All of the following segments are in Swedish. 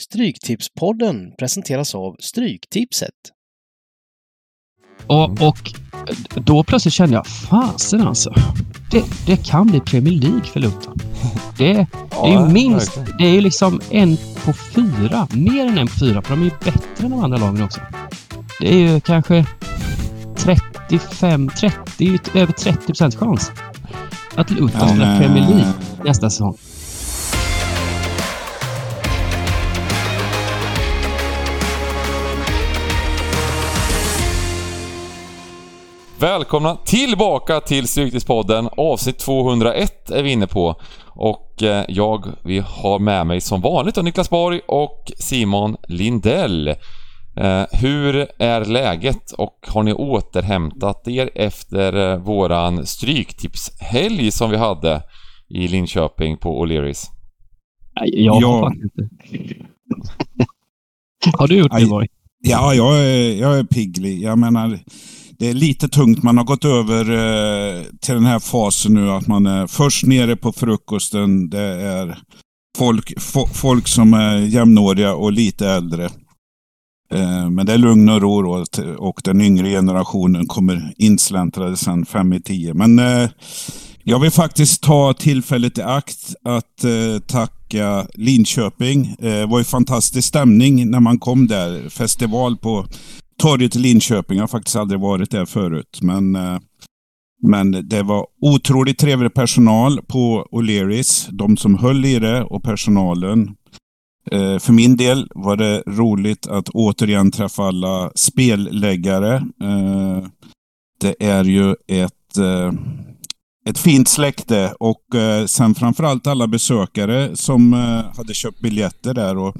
Stryktipspodden presenteras av Stryktipset. Och, och då plötsligt kände jag, fasen alltså. Det, det kan bli Premier League för Luton. Det, det är ju minst, det är ju liksom en på fyra, mer än en på fyra, för de är ju bättre än de andra lagen också. Det är ju kanske 35, 30, över 30 procents chans att Luton spelar Premier League nästa säsong. Välkomna tillbaka till Stryktipspodden. Avsnitt 201 är vi inne på. Och eh, jag, vi har med mig som vanligt då Niklas Borg och Simon Lindell. Eh, hur är läget och har ni återhämtat er efter eh, våran Stryktipshelg som vi hade i Linköping på O'Learys? Jag har faktiskt inte. har du gjort det Borg? Ja, jag är, jag är pigglig. Jag menar, det är lite tungt. Man har gått över eh, till den här fasen nu att man är först nere på frukosten. Det är folk, folk som är jämnåriga och lite äldre. Eh, men det är lugn och ro då, och den yngre generationen kommer insläntrade sen fem i tio. Men eh, jag vill faktiskt ta tillfället i akt att eh, tacka Linköping. Eh, det var ju fantastisk stämning när man kom där. Festival på torget i Linköping. Jag har faktiskt aldrig varit där förut. Men, eh, men det var otroligt trevlig personal på O'Learys. De som höll i det och personalen. Eh, för min del var det roligt att återigen träffa alla spelläggare. Eh, det är ju ett ett fint släkte och sen framförallt alla besökare som hade köpt biljetter där. Och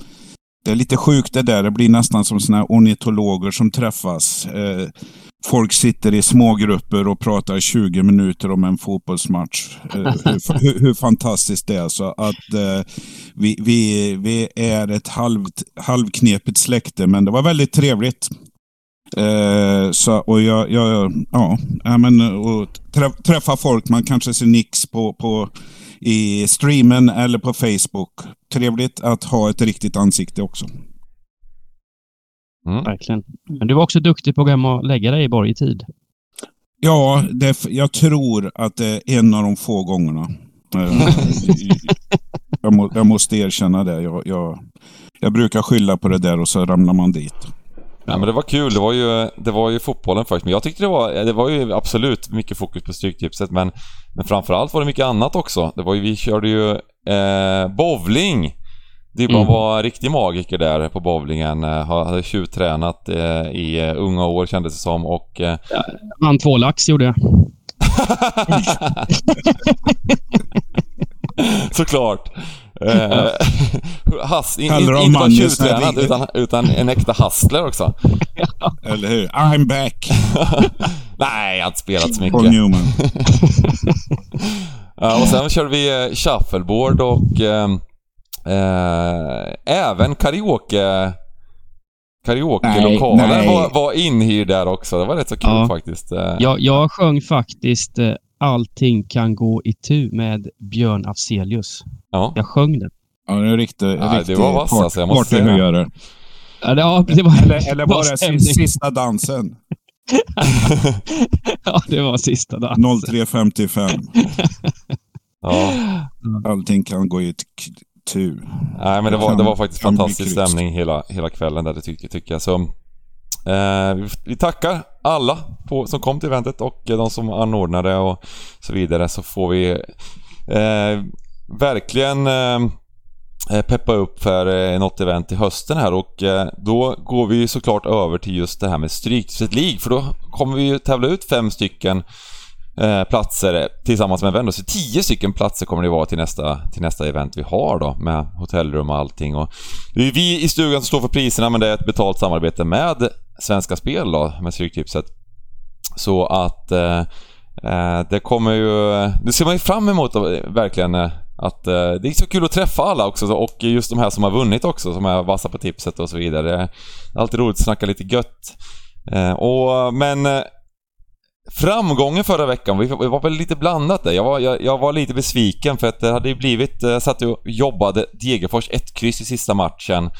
det är lite sjukt det där. Det blir nästan som såna ornitologer som träffas. Eh, folk sitter i smågrupper och pratar 20 minuter om en fotbollsmatch. Eh, hur, hur, hur, fantastiskt det är. Så att eh, vi, vi, vi är ett halvt, halvknepigt släkte, men det var väldigt trevligt. Eh, så, och jag, jag, ja, men, och träffa folk. Man kanske ser nix på, på i streamen eller på Facebook. Trevligt att ha ett riktigt ansikte också. Mm. Verkligen. Men du var också duktig på att gå hem och lägga dig i Borg i tid. Ja, det, jag tror att det är en av de få gångerna. Eh, jag, må, jag, måste erkänna det. Jag, jag, jag brukar skylla på det där och så ramlar man dit. Ja men det var kul, det var ju, det var ju fotbollen först. Men jag tyckte det var, det var ju absolut mycket fokus på Stryktipset men, men framförallt var det mycket annat också. Det var ju, vi körde ju eh, bowling. Dybban mm. var riktig magiker där på bowlingen. Eh, hade tjuvtränat eh, i uh, unga år kändes det som och... Eh... Ja, vann två lax gjorde jag. Såklart. Eh, has, in, in, inte bara tjuvtränad utan, utan en äkta hustler också. Eller hur? I'm back. Nej, jag har inte spelat så mycket. Newman. och sen körde vi eh, shuffleboard och eh, eh, även karaoke Karaoke-lokalen var, var inhyrd där också. Det var rätt så kul ja. faktiskt. Eh. Jag, jag sjöng faktiskt Allting kan gå i tu med Björn Afzelius. Ja. Jag sjöng den. Ja, det är riktigt, ja, riktigt det var vass alltså, jag måste säga. Ja, det, ja, det var, eller, eller var det stämning. sista dansen? ja, det var sista dansen. 03.55. ja. Allting kan gå i tu. Nej, men det var, det var faktiskt fantastisk stämning hela, hela kvällen där, det tycker, tycker jag. Så, eh, vi tackar alla på, som kom till eventet och de som anordnade och så vidare. Så får vi eh, verkligen ehm, eh, peppa upp för eh, något event till hösten här och eh, då går vi såklart över till just det här med Stryktipset League för då kommer vi ju tävla ut fem stycken eh, platser eh, tillsammans med Vendor. Så tio stycken platser kommer det vara till nästa, till nästa event vi har då med hotellrum och allting. Och det är vi i stugan som står för priserna men det är ett betalt samarbete med Svenska Spel då, med Stryktipset. Så att eh, eh det kommer ju... Det ser man ju fram emot eh, verkligen att eh, det är så kul att träffa alla också och just de här som har vunnit också, som är vassa på tipset och så vidare. Det är alltid roligt att snacka lite gött. Eh, och, men eh, framgången förra veckan, vi var väl lite blandat där. Jag var, jag, jag var lite besviken för att det hade ju blivit, jag satt och jobbade Degerfors ett kryss i sista matchen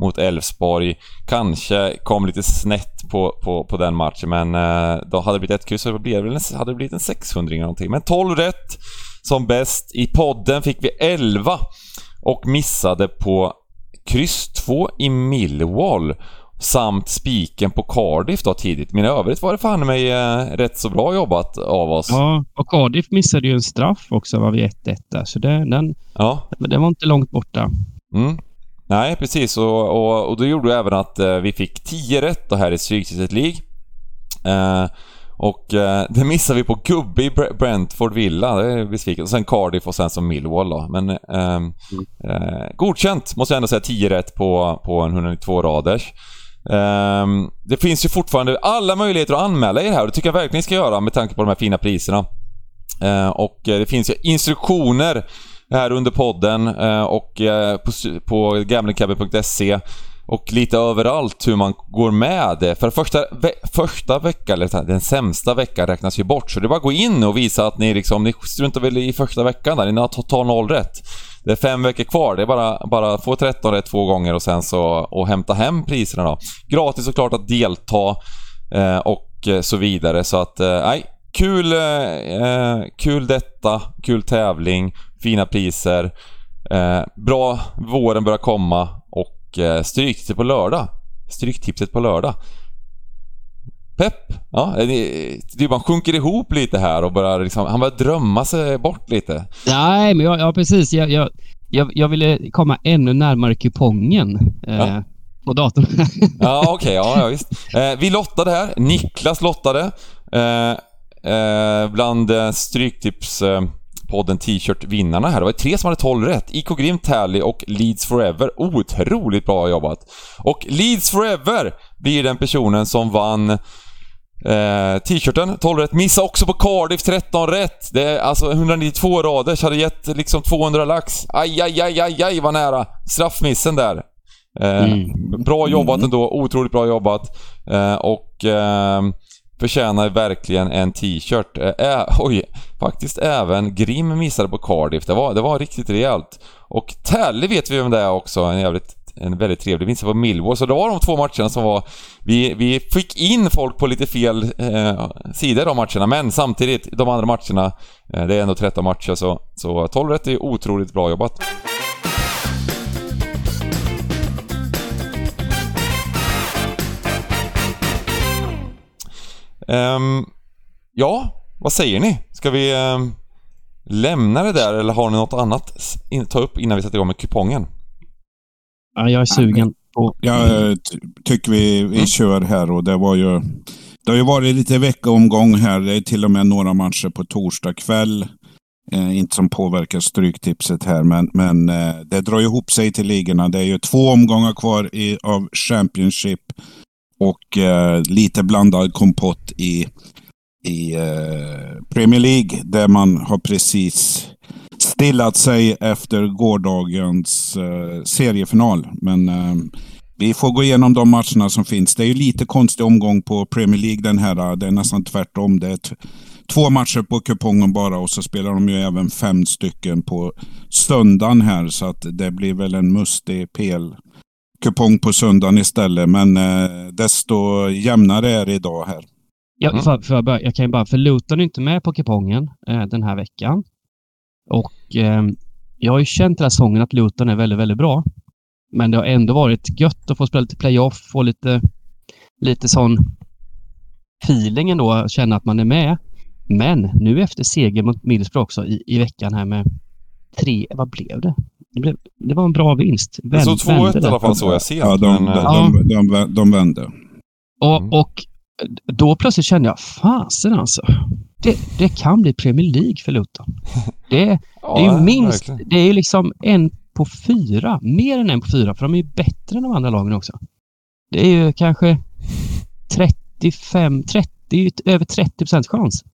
mot Elfsborg. Kanske kom lite snett på, på, på den matchen, men eh, då hade det blivit ett kryss så hade det blivit en 600 eller någonting. Men 12 rätt som bäst. I podden fick vi 11 och missade på kryss 2 i Millwall samt spiken på Cardiff då tidigt. Men i övrigt var det fan mig eh, rätt så bra jobbat av oss. Ja, och Cardiff missade ju en straff också var vi 1-1 där, så det, den, ja. den var inte långt borta. Mm. Nej, precis. Och, och, och då gjorde det även att eh, vi fick 10 rätt då här i Stryktipset League. Eh, och eh, det missade vi på gubbe i Brentford Villa, det är besviket. Och sen Cardiff och sen som Millwall då. Men eh, mm. eh, godkänt, måste jag ändå säga. 10 rätt på, på en 192 raders. Um, det finns ju fortfarande alla möjligheter att anmäla er här och det tycker jag verkligen ni ska göra med tanke på de här fina priserna. Uh, och uh, det finns ju instruktioner här under podden uh, och eh, på, på gamblingcabin.se och lite överallt hur man går med det. För första, ve första veckan, eller den sämsta veckan räknas ju bort. Så det är bara att gå in och visa att ni liksom, ni struntar väl i första veckan där, ni har totalt noll rätt. Det är fem veckor kvar. Det är bara, bara få 13 rätt två gånger och sen så och hämta hem priserna då. Gratis såklart att delta eh, och eh, så vidare. Så att, eh, nej. Kul, eh, eh, kul detta, kul tävling, fina priser. Eh, bra, våren börjar komma och eh, stryktipset på lördag. Stryktipset på lördag. Pepp. Ja, det, det man sjunker ihop lite här och börjar liksom, han börjar drömma sig bort lite. Nej, men jag, ja, precis. Jag, jag, jag, jag ville komma ännu närmare kupongen. Eh, ja. På datorn. ja, okej. Okay, ja, ja, visst. Eh, vi lottade här. Niklas lottade. Eh, eh, bland eh, Stryktips podden T-shirt-vinnarna här. Det var tre som hade 12 rätt. IK Grim, Tally och Leeds Forever. Otroligt bra jobbat. Och Leeds Forever blir den personen som vann Eh, T-shirten, 12 rätt. Missa också på Cardiff, 13 rätt. Det är alltså 192 rader, så hade gett liksom 200 lax. Aj, aj, aj, aj, aj vad nära. Straffmissen där. Eh, mm. Bra jobbat mm. ändå, otroligt bra jobbat. Eh, och eh, förtjänar verkligen en t-shirt. Äh, oj, faktiskt även Grim missade på Cardiff. Det var, det var riktigt rejält. Och Tally vet vi vem det är också, en jävligt en väldigt trevlig vinst på Millwall. Så det var de två matcherna som var... Vi, vi fick in folk på lite fel eh, sidor av matcherna, men samtidigt, de andra matcherna, eh, det är ändå 13 matcher, så, så 12 rätt är otroligt bra jobbat. Um, ja, vad säger ni? Ska vi um, lämna det där eller har ni något annat att ta upp innan vi sätter igång med kupongen? Ja, jag är sugen på... Jag tycker vi, vi mm. kör här och det var ju... Det har ju varit lite veckomgång här. Det är till och med några matcher på torsdag kväll. Eh, inte som påverkar stryktipset här, men, men eh, det drar ihop sig till ligorna. Det är ju två omgångar kvar i, av Championship och eh, lite blandad kompott i, i eh, Premier League där man har precis stillat sig efter gårdagens eh, seriefinal. Men eh, vi får gå igenom de matcherna som finns. Det är ju lite konstig omgång på Premier League den här. Eh, det är nästan tvärtom. Det är två matcher på kupongen bara och så spelar de ju även fem stycken på söndagen här. Så att det blir väl en mustig PL kupong på söndagen istället. Men eh, desto jämnare är det idag här. Ja, för, för jag, börja, jag kan ju bara, för Luton är inte med på kupongen eh, den här veckan. Och eh, jag har ju känt den här säsongen att Luton är väldigt, väldigt bra. Men det har ändå varit gött att få spela lite playoff, få lite, lite sån feeling ändå, känna att man är med. Men nu efter seger mot Middlesbrough också i, i veckan här med tre, vad blev det? Det, blev, det var en bra vinst. Vänd, det såg 2-1 i alla fall så jag ser. Ja, de, men, de, de, de, de vände. Och, mm. och då plötsligt kände jag, fasen alltså. Det, det kan bli Premier League för Luton. Det, ja, det är ju minst, verkligen. det är liksom en på fyra, mer än en på fyra, för de är ju bättre än de andra lagen också. Det är ju kanske 35, 30, över 30 procents chans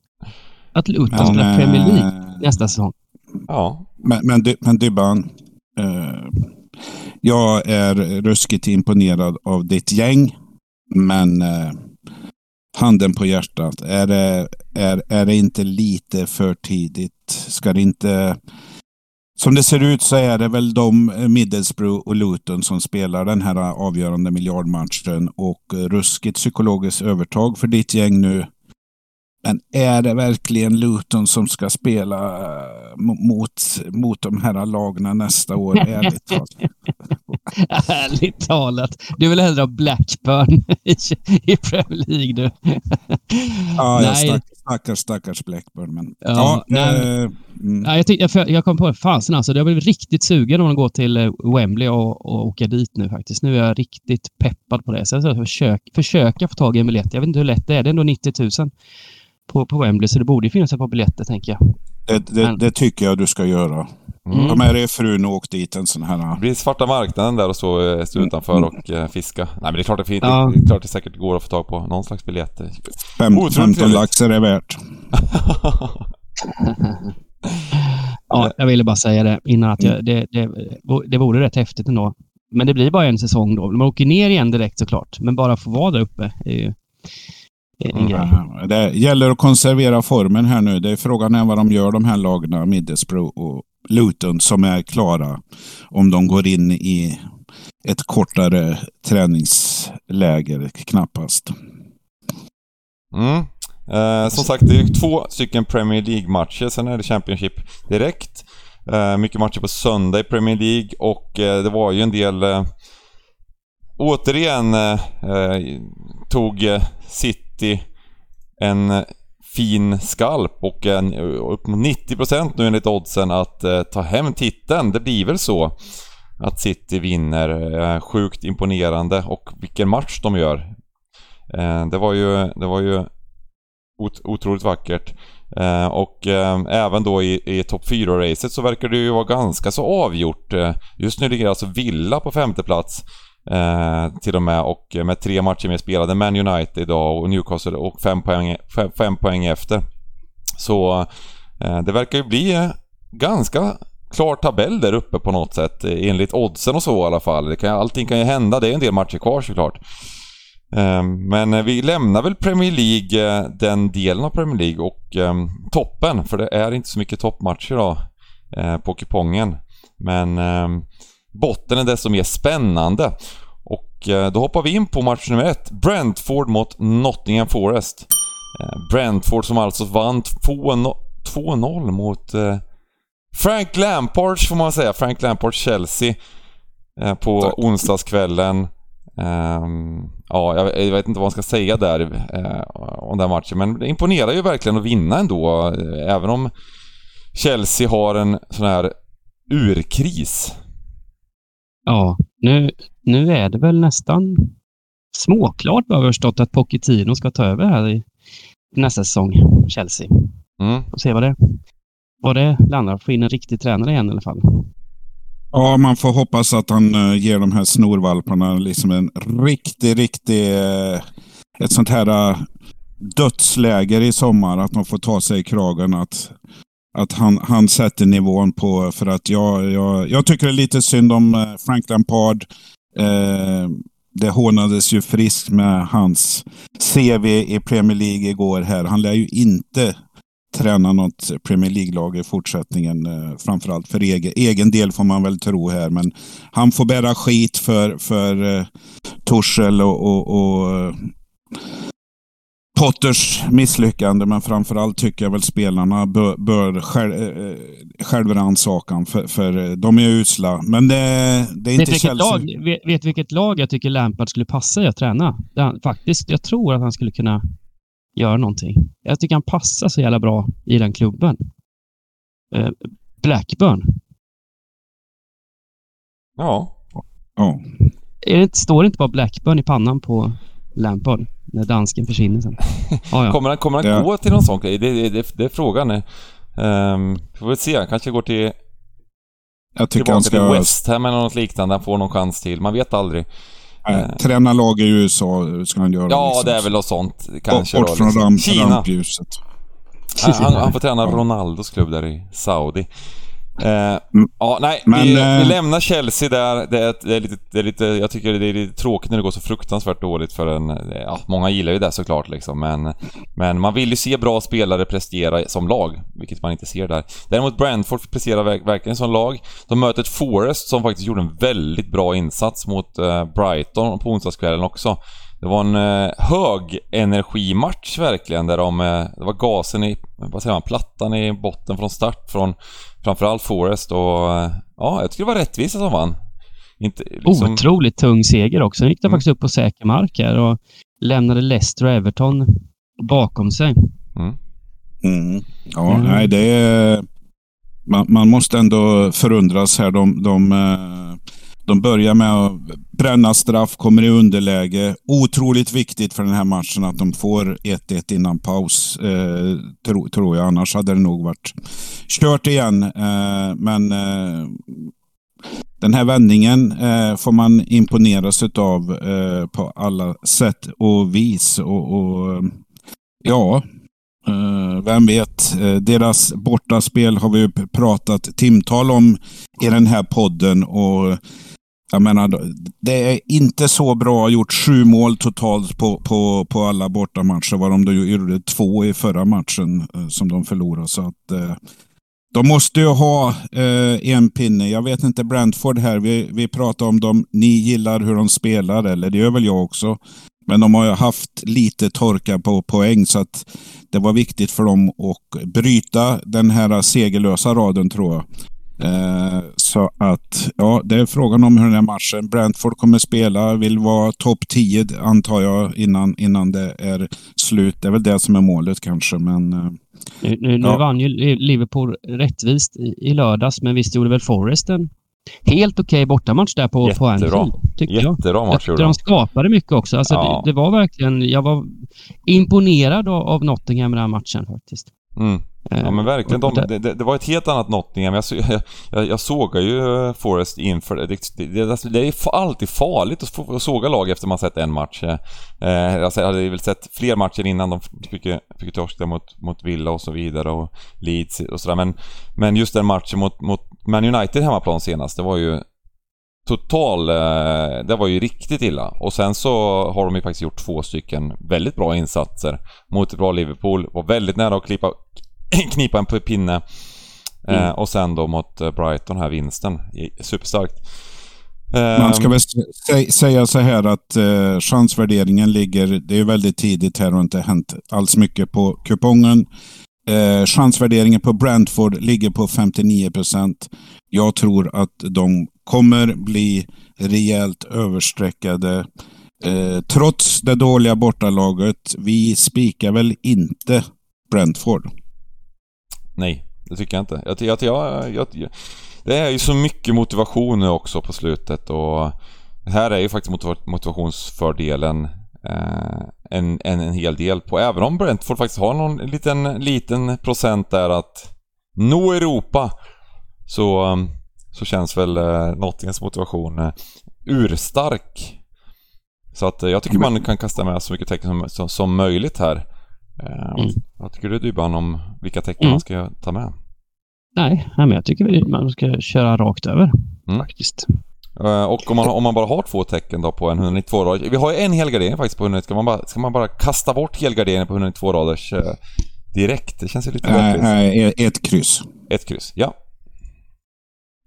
att Luton spelar Premier League nästa säsong. Ja. Men, men, men Dybban, eh, jag är ruskigt imponerad av ditt gäng, men eh, handen på hjärtat. Är det, är, är det inte lite för tidigt? Ska det inte... Som det ser ut så är det väl de, eh, Middlesbrough och Luton, som spelar den här eh, avgörande miljardmatchen och eh, ruskigt psykologiskt övertag för ditt gäng nu. Men är det verkligen Luton som ska spela eh, mot, mot de här lagna nästa år? Ärligt talat. Ärligt talat. Du vill hellre ha Blackburn i, Premier League du. ja, jag stack, stackars, stackars Blackburn. Men, ja, ja nej, äh, mm. jag, tyck, jag, jag, kom på fasen alltså. Jag blev riktigt sugen om att gå till eh, Wembley och, och åka dit nu faktiskt. Nu är jag riktigt peppad på det. Så jag ska försöka, försöka få tag i en biljett. Jag vet inte hur lätt det är. Det är ändå 90 000 på, på Wembley, så det borde finnas ett par biljetter, tänker jag. Det, det, Men... det tycker jag du ska göra. Mm. Ta med dig frun och åk dit en sån här... Det blir svarta marknaden där och så, eh, stå mm. utanför och uh, fiska. Nej men det är klart det, fint. Ja. det är klart det säkert går att få tag på någon slags biljetter. Fem, 15 lax är det värt. ja, jag ville bara säga det innan att jag, mm. det, det, det vore rätt häftigt ändå. Men det blir bara en säsong då. Man åker ner igen direkt såklart, men bara få vara där uppe är ju. Det gäller att konservera formen här nu. Det är frågan är vad de gör de här lagna, Middlesbrough och Luton, som är klara. Om de går in i ett kortare träningsläger, knappast. Mm. Eh, som sagt, det är två stycken Premier League-matcher, sen är det Championship direkt. Eh, mycket matcher på söndag i Premier League och eh, det var ju en del... Eh, återigen eh, eh, tog City 90, en fin skalp och en, upp mot 90% nu enligt oddsen att eh, ta hem titeln. Det blir väl så att City vinner. Eh, sjukt imponerande och vilken match de gör. Eh, det var ju, det var ju ot otroligt vackert. Eh, och eh, även då i, i topp 4-racet så verkar det ju vara ganska så avgjort. Eh, just nu ligger alltså Villa på femte plats Eh, till och med och med tre matcher mer spelade. Man United idag och Newcastle och fem poäng, fem, fem poäng efter. Så eh, det verkar ju bli eh, ganska klar tabell där uppe på något sätt eh, enligt oddsen och så i alla fall. Det kan, allting kan ju hända, det är en del matcher kvar såklart. Eh, men vi lämnar väl Premier League, den delen av Premier League och ehm, toppen, för det är inte så mycket toppmatcher idag på kupongen. Men ehm, botten är desto mer spännande. Och eh, då hoppar vi in på match nummer ett. Brentford mot Nottingham Forest. Eh, Brentford som alltså vann 2-0 mot eh, Frank Lampards får man säga. Frank Lampards Chelsea på onsdagskvällen. Um, ja, jag, vet inte vad man ska säga där om den matchen, men det imponerar ju verkligen att vinna ändå. Även om Chelsea har en sån här urkris. Ja, nu, nu är det väl nästan småklart vad vi har förstått att Pochettino ska ta över här i nästa säsong, Chelsea. Mm. Och se vad det, vad det landar. Få in en riktig tränare igen i alla fall. Ja, man får hoppas att han uh, ger de här snorvalparna liksom en riktig, riktig... Uh, ett sånt här uh, dödsläger i sommar. Att de får ta sig i kragen. Att att han, han sätter nivån på, för att jag, jag, jag tycker det är lite synd om eh, Frank Lampard. Eh, det hånades ju friskt med hans CV i Premier League igår här. Han lär ju inte träna något Premier League-lag i fortsättningen. Eh, framförallt för egen, egen del får man väl tro här. Men han får bära skit för, för eh, Torshäll och, och, och Potters misslyckande, men framförallt tycker jag väl spelarna bör, bör själv, äh, självrannsakan, för, för de är usla. Men det, det är vet inte Chelsea. Lag, vet, vet vilket lag jag tycker Lampard skulle passa i att träna? Han, faktiskt, jag tror att han skulle kunna göra någonting. Jag tycker han passar så jävla bra i den klubben. Uh, Blackburn. Ja. ja. Är det, står det inte bara Blackburn i pannan på Lampard? När dansken försvinner sen. Ah, ja. Kommer han, kommer han ja. gå till någon sån grej? Det, det, det, det är frågan. Um, får vi se. Han kanske går till... Jag tycker han ska... till West Ham eller något liknande. Han får någon chans till. Man vet aldrig. Nej, uh, träna lag i USA ska han göra. Ja, liksom. det är väl något sånt. Kanske Bort, bort från liksom. ramp, Kina. rampljuset. Han, han, får träna Ronaldos klubb där i Saudi. Eh, ja, nej, Men, vi, vi, eh, lämnar Chelsea där. Det är, det är, lite, det är lite, jag tycker det är lite tråkigt när det går så fruktansvärt dåligt för en... Ja, många gillar ju det såklart liksom, men, men man vill ju se bra spelare prestera som lag, vilket man inte ser där. Däremot Brentford presterar verkligen som lag. De möter ett Forest som faktiskt gjorde en väldigt bra insats mot eh, Brighton på onsdagskvällen också. Det var en eh, hög energimatch verkligen där de, eh, det var gasen i, vad säger man, plattan i botten från start från framförallt Forest och eh, ja, jag tycker det var rättvisa som vann. Inte, liksom... Otroligt tung seger också. Sen gick de mm. faktiskt upp på säker mark här och lämnade Leicester och Everton bakom sig. Mm. Mm. Ja, mm. nej det är... Man, man, måste ändå förundras här. De, de, eh, de börjar med att bränna straff, kommer i underläge. Otroligt viktigt för den här matchen att de får 1-1 innan paus, eh, tro, tror jag. Annars hade det nog varit kört igen. Eh, men eh, den här vändningen eh, får man imponeras av eh, på alla sätt och vis. Och, och ja, eh, vem vet, eh, deras bortaspel har vi pratat timtal om i den här podden och jag menar, det är inte så bra gjort sju mål totalt på, på, på alla bortamatcher. Vad de då gjorde två i förra matchen eh, som de förlorade. Så att, eh, de måste ju ha eh, en pinne. Jag vet inte Brentford här. Vi, vi pratar om dem. Ni gillar hur de spelar, eller det gör väl jag också. Men de har ju haft lite torka på poäng så att det var viktigt för dem att bryta den här segerlösa raden tror jag. Eh, så att, ja, det är frågan om hur den här matchen. Brentford kommer spela, vill vara topp 10 antar jag innan, innan det är slut. Det är väl det som är målet kanske, men... Eh, nu, nu, ja. nu vann ju Liverpool rättvist i, i lördags, men visst gjorde väl Forrest en helt okej okay bortamatch där på, Jättebra. på Anfield. Jättebra jag. match gjorde de. skapade mycket också. Alltså ja. det, det, var verkligen... Jag var imponerad av, av Nottingham i den här matchen faktiskt. Mm. Ja men verkligen. De, det, det, var ett helt annat Nottingham. Jag, jag, jag, sågar ju Forest inför det. Det, alltså, det, är alltid farligt att såga lag efter man sett en match. Eh, alltså, jag hade väl sett fler matcher innan de fick, fick torska mot, mot Villa och så vidare och Leeds och sådär. Men, men just den matchen mot, mot Man United hemmaplan senast, det var ju total... Eh, det var ju riktigt illa. Och sen så har de ju faktiskt gjort två stycken väldigt bra insatser mot ett bra Liverpool. Var väldigt nära att klippa, knipa en pinne. Eh, mm. och sen då mot eh, Brighton här vinsten. Superstarkt. Man ska väl säga så här att eh, chansvärderingen ligger, det är väldigt tidigt här och inte hänt alls mycket på kupongen. Eh, chansvärderingen på Brentford ligger på 59 procent. Jag tror att de kommer bli rejält överstreckade. Eh, trots det dåliga bortalaget. Vi spikar väl inte Brentford? Nej, det tycker jag inte. Jag, jag, jag, jag, det är ju så mycket motivation nu också på slutet och här är ju faktiskt motivationsfördelen eh, en, en, en hel del på. Även om Brentford faktiskt har någon liten, liten procent där att nå Europa så, så känns väl eh, Nottinghams motivation eh, urstark. Så att jag tycker man kan kasta med så mycket tecken som, som, som möjligt här. Eh, mm. Vad tycker du Dybban om vilka tecken mm. man ska ta med? Nej, men jag tycker man ska köra rakt över mm. faktiskt. Eh, och om man, om man bara har två tecken då på en 192 raders Vi har ju en helgardering faktiskt på 192 ska man bara, ska man bara kasta bort helgarderingen på 192 raders uh, direkt? Det känns ju lite rättvist. Nej, ett kryss. Ett kryss, ja.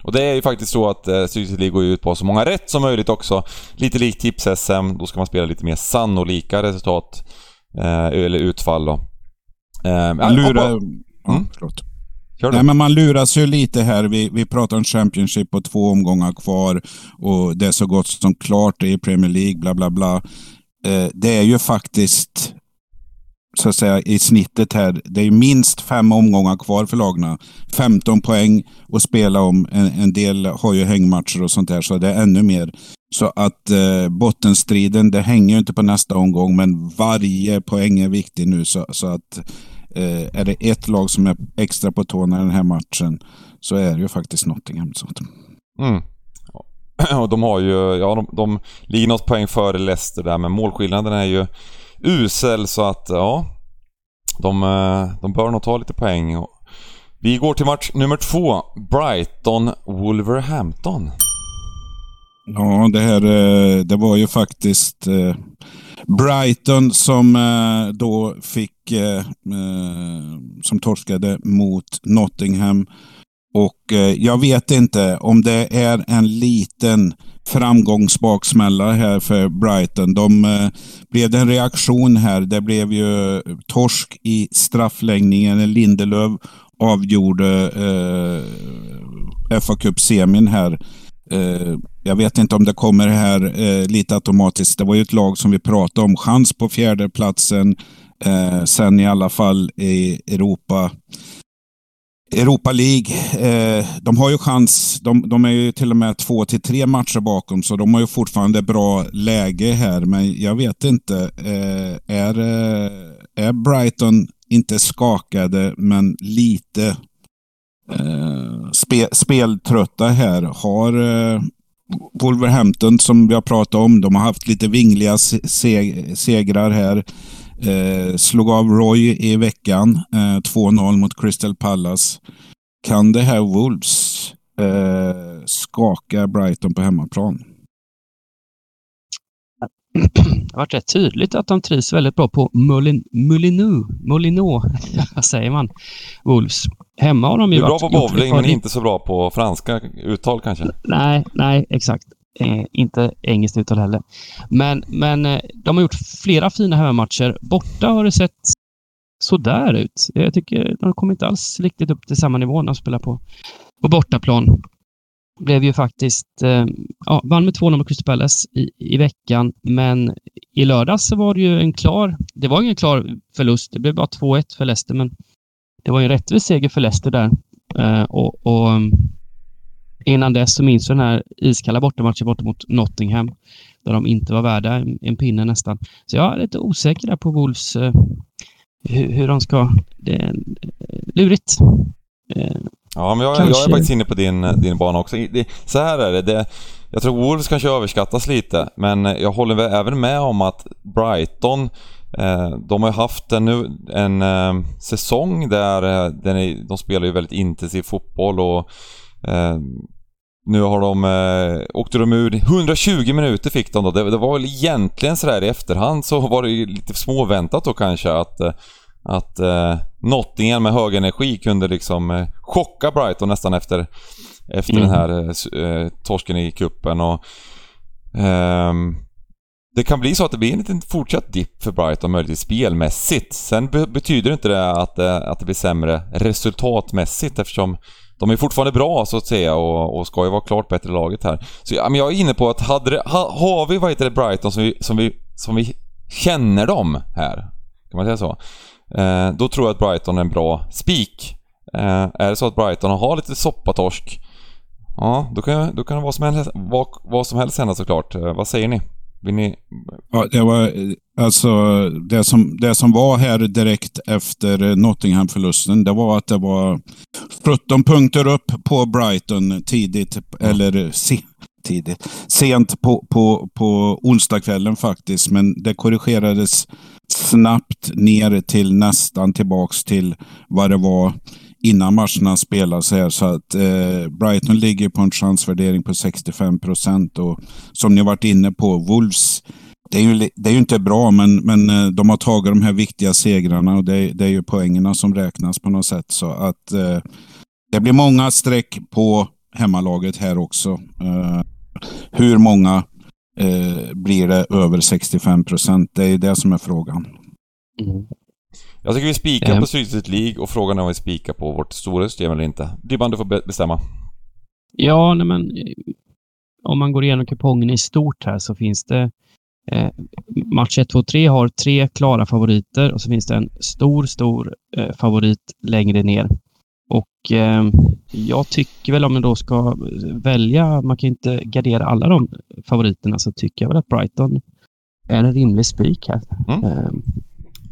Och det är ju faktiskt så att eh, Styrelsen går ut på så många rätt som möjligt också. Lite likt tips-SM, då ska man spela lite mer sannolika resultat. Eh, eller utfall då. Eh, man lurar... Mm. Nej, men man luras ju lite här. Vi, vi pratar om Championship och två omgångar kvar och det är så gott som klart i Premier League, bla bla bla. Eh, det är ju faktiskt så att säga i snittet här. Det är minst fem omgångar kvar för lagna. 15 poäng att spela om. En, en, del har ju hängmatcher och sånt där, så det är ännu mer. Så att eh, bottenstriden, det hänger ju inte på nästa omgång, men varje poäng är viktig nu. Så, så att Eh, är det ett lag som är extra på tårna i den här matchen så är det ju faktiskt Nottingham. Så. Mm. Och de har ju, ja de, de ligger något poäng före Leicester där men målskillnaden är ju usel så att ja de, eh, de bör nog ta lite poäng. Vi går till match nummer två. Brighton-Wolverhampton. Ja, det här eh, det var ju faktiskt eh, Brighton som eh, då fick, som torskade mot Nottingham. Och jag vet inte om det är en liten framgångsbaksmälla här för Brighton. De blev det en reaktion här. Det blev ju torsk i straffläggningen. Lindelöf avgjorde eh, fa Cup-semin här. Eh, jag vet inte om det kommer här eh, lite automatiskt. Det var ju ett lag som vi pratade om. Chans på fjärdeplatsen. Eh, sen i alla fall i Europa. Europa League, eh, de har ju chans. De, de, är ju till och med två till tre matcher bakom, så de har ju fortfarande bra läge här. Men jag vet inte. Eh, är, eh, är Brighton inte skakade, men lite eh, spe, speltrötta här. Har eh, Wolverhampton, som vi har pratat om, de har haft lite vingliga seg segrar här. Eh, slog av Roy i veckan, eh, 2-0 mot Crystal Palace. Kan det här Wolves eh, skaka Brighton på hemmaplan? Det varit rätt tydligt att de trivs väldigt bra på Molin, Molinu, Molino, vad säger man, Wolves. Hemma har de ju varit... Du är bra på bowling men inte så bra på franska uttal kanske? Nej, nej, exakt. Eh, inte engelskt uttal heller. Men, men eh, de har gjort flera fina hemmamatcher. Borta har det sett sådär ut. Jag tycker de kommer inte alls riktigt upp till samma nivå när de spelar på, på bortaplan blev ju faktiskt, eh, ja, vann med 2-0 mot Crystal Palace i, i veckan, men i lördags så var det ju en klar, det var ingen klar förlust, det blev bara 2-1 för Leicester, men det var ju en rättvis seger för Leicester där. Eh, och, och, eh, innan dess så minns jag den här iskalla bortamatchen borta mot Nottingham, där de inte var värda en, en pinne nästan. Så jag är lite osäker där på Wolves, eh, hur, hur, de ska, det är eh, lurigt. Eh, Eh, Ja, men jag, jag är faktiskt inne på din, din bana också. Det, så här är det, det. Jag tror Wolves kanske överskattas lite, men jag håller även med om att Brighton eh, de har haft en, en eh, säsong där eh, är, de spelar ju väldigt intensiv fotboll och eh, nu har de, eh, åkte de ur, 120 minuter fick de då. Det, det var väl egentligen sådär i efterhand så var det ju lite småväntat då kanske att eh, att eh, Nottingham med hög energi kunde liksom eh, chocka Brighton nästan efter, efter mm. den här eh, eh, torsken i kuppen och eh, Det kan bli så att det blir en liten fortsatt dipp för Brighton möjligtvis spelmässigt. Sen be betyder inte det att, eh, att det blir sämre resultatmässigt eftersom de är fortfarande bra så att säga och, och ska ju vara klart bättre laget här. Så ja, men jag är inne på att hade det, ha, har vi vad heter det, Brighton som vi, som vi, som vi känner dem här, kan man säga så? Eh, då tror jag att Brighton är en bra spik. Eh, är det så att Brighton har lite soppatorsk, ja då kan, då kan det vara som helst, vad, vad som helst hända såklart. Eh, vad säger ni? Vill ni... Ja, det var alltså det som, det som var här direkt efter Nottingham-förlusten. Det var att det var 17 punkter upp på Brighton tidigt, mm. eller se, tidigt, sent på, på, på onsdagskvällen faktiskt. Men det korrigerades snabbt ner till nästan tillbaks till vad det var innan matcherna spelades här. Så att eh, Brighton ligger på en chansvärdering på 65 procent. Och som ni varit inne på, Wolves, det är ju, det är ju inte bra, men, men eh, de har tagit de här viktiga segrarna och det, det är ju poängerna som räknas på något sätt. Så att eh, det blir många streck på hemmalaget här också. Eh, hur många eh, blir det över 65 procent? Det är det som är frågan. Mm. Jag tycker vi spikar mm. på Stryktipset League och frågan är om vi spikar på vårt stora system eller inte. Dibban, du får bestämma. Ja, nej men om man går igenom kupongen i stort här så finns det eh, match 1, 2, 3 har tre klara favoriter och så finns det en stor, stor eh, favorit längre ner. Och eh, jag tycker väl om man då ska välja, man kan inte gardera alla de favoriterna, så tycker jag väl att Brighton är en rimlig spik här. Mm. Eh.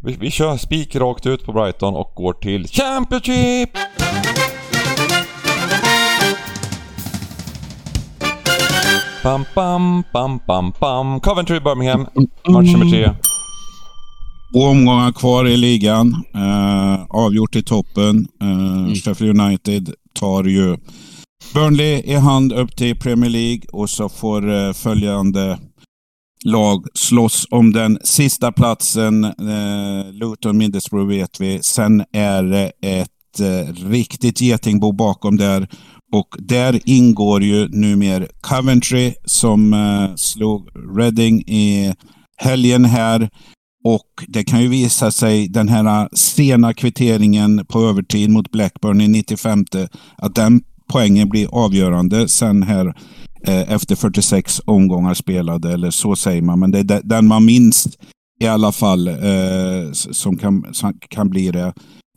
Vi, vi kör spik rakt ut på Brighton och går till Championship! Pam, pam, pam, pam, pam. Coventry, Birmingham. Match nummer tre. Två omgångar kvar i ligan. Uh, avgjort i toppen. Eh, mm. Sheffield United tar ju Burnley i hand upp till Premier League och så får eh, följande lag slåss om den sista platsen. Eh, Luton, Middlesbrough vet vi. Sen är det ett eh, riktigt getingbo bakom där. Och där ingår ju numera Coventry som eh, slog Reading i helgen här. Och det kan ju visa sig, den här äh, sena kvitteringen på övertid mot Blackburn i 95, att den poängen blir avgörande sen här eh, efter 46 omgångar spelade, eller så säger man. Men det är den man minns i alla fall eh, som, kan, som kan bli det.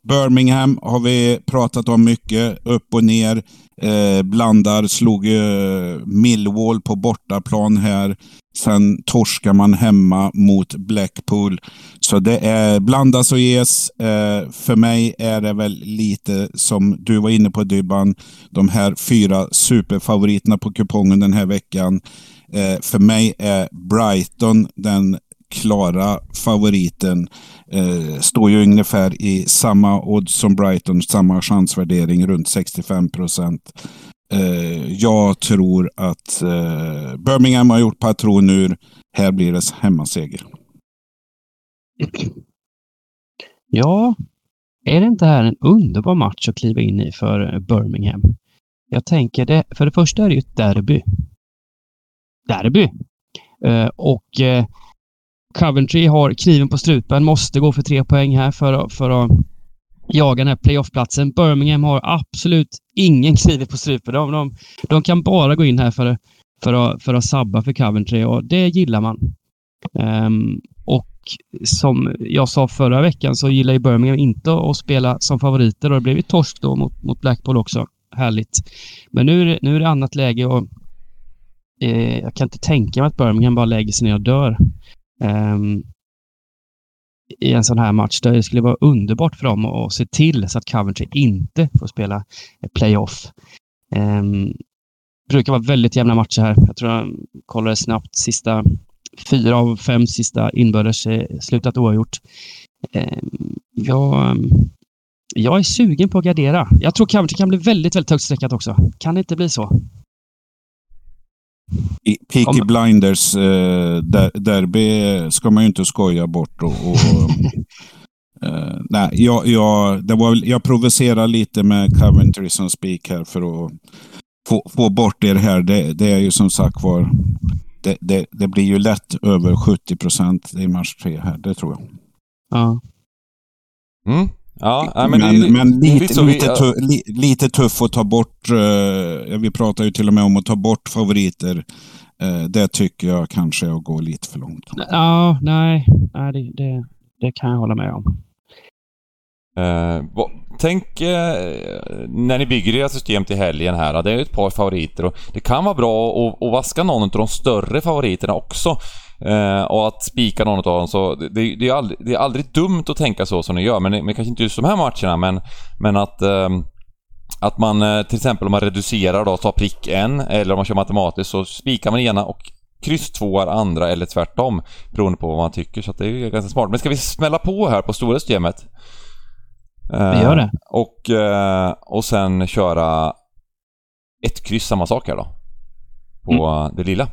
Birmingham har vi pratat om mycket, upp och ner. Eh, blandar, slog eh, Millwall på bortaplan här. Sen torskar man hemma mot Blackpool. Så det är blandas och ges. Eh, för mig är det väl lite som du var inne på Dybban. De här fyra superfavoriterna på kupongen den här veckan. Eh, för mig är Brighton den klara favoriten. Eh, står ju ungefär i samma odds som Brighton, samma chansvärdering runt 65 procent. Eh, jag tror att eh, Birmingham har gjort patron ur. Här blir det hemmaseger. Ja, är det inte här en underbar match att kliva in i för Birmingham? Jag tänker det, för det första är det ju ett derby. Derby! Eh, och eh, Coventry har kniven på strupen, måste gå för tre poäng här för, för att jaga den här playoffplatsen. Birmingham har absolut ingen kniv på strupen. De, de, de, kan bara gå in här för, för, att, för att sabba för Coventry och det gillar man. Um, och som jag sa förra veckan så gillar ju Birmingham inte att spela som favoriter och det blev ju torsk då mot, mot Blackpool också. Härligt. Men nu är det, nu är det annat läge och eh, jag kan inte tänka mig att Birmingham bara lägger sig ner och dör. Um, i en sån här match. Där det skulle vara underbart för dem att se till så att Coventry inte får spela playoff. Um, brukar vara väldigt jämna matcher här. Jag tror jag kollade snabbt sista fyra av fem sista inbördes slutat oavgjort. Um, jag, jag är sugen på att gardera. Jag tror Coventry kan bli väldigt, väldigt högt streckat också. Kan det inte bli så? Peaky Blinders eh, der, derby ska man ju inte skoja bort. Och, och eh, nej, jag, jag, det var, jag provocerar lite med Coventry som speak här för att få, få bort er här. Det, det är ju som sagt var det, det, det, blir ju lätt över 70 procent i match tre här, det tror jag. Ja. Mm. Ja, men, men, det, men lite, lite, vi, tuff, li, lite tuff att ta bort. Uh, vi pratar ju till och med om att ta bort favoriter. Uh, det tycker jag kanske är att gå lite för långt. Ja, nej, nej det, det, det kan jag hålla med om. Uh, tänk uh, när ni bygger era system till helgen här. Det är ett par favoriter och det kan vara bra att, att vaska någon av de större favoriterna också. Uh, och att spika någon av dem så det, det, är aldrig, det är aldrig dumt att tänka så som ni gör. Men, men kanske inte just de här matcherna men, men att um, att man till exempel om man reducerar då, tar prick en eller om man kör matematiskt så spikar man ena och kryss två är andra eller tvärtom beroende på vad man tycker. Så det är ganska smart. Men ska vi smälla på här på stora systemet? Vi gör det. Eh, och, eh, och sen köra ett kryss, samma sak här då. På mm. det lilla.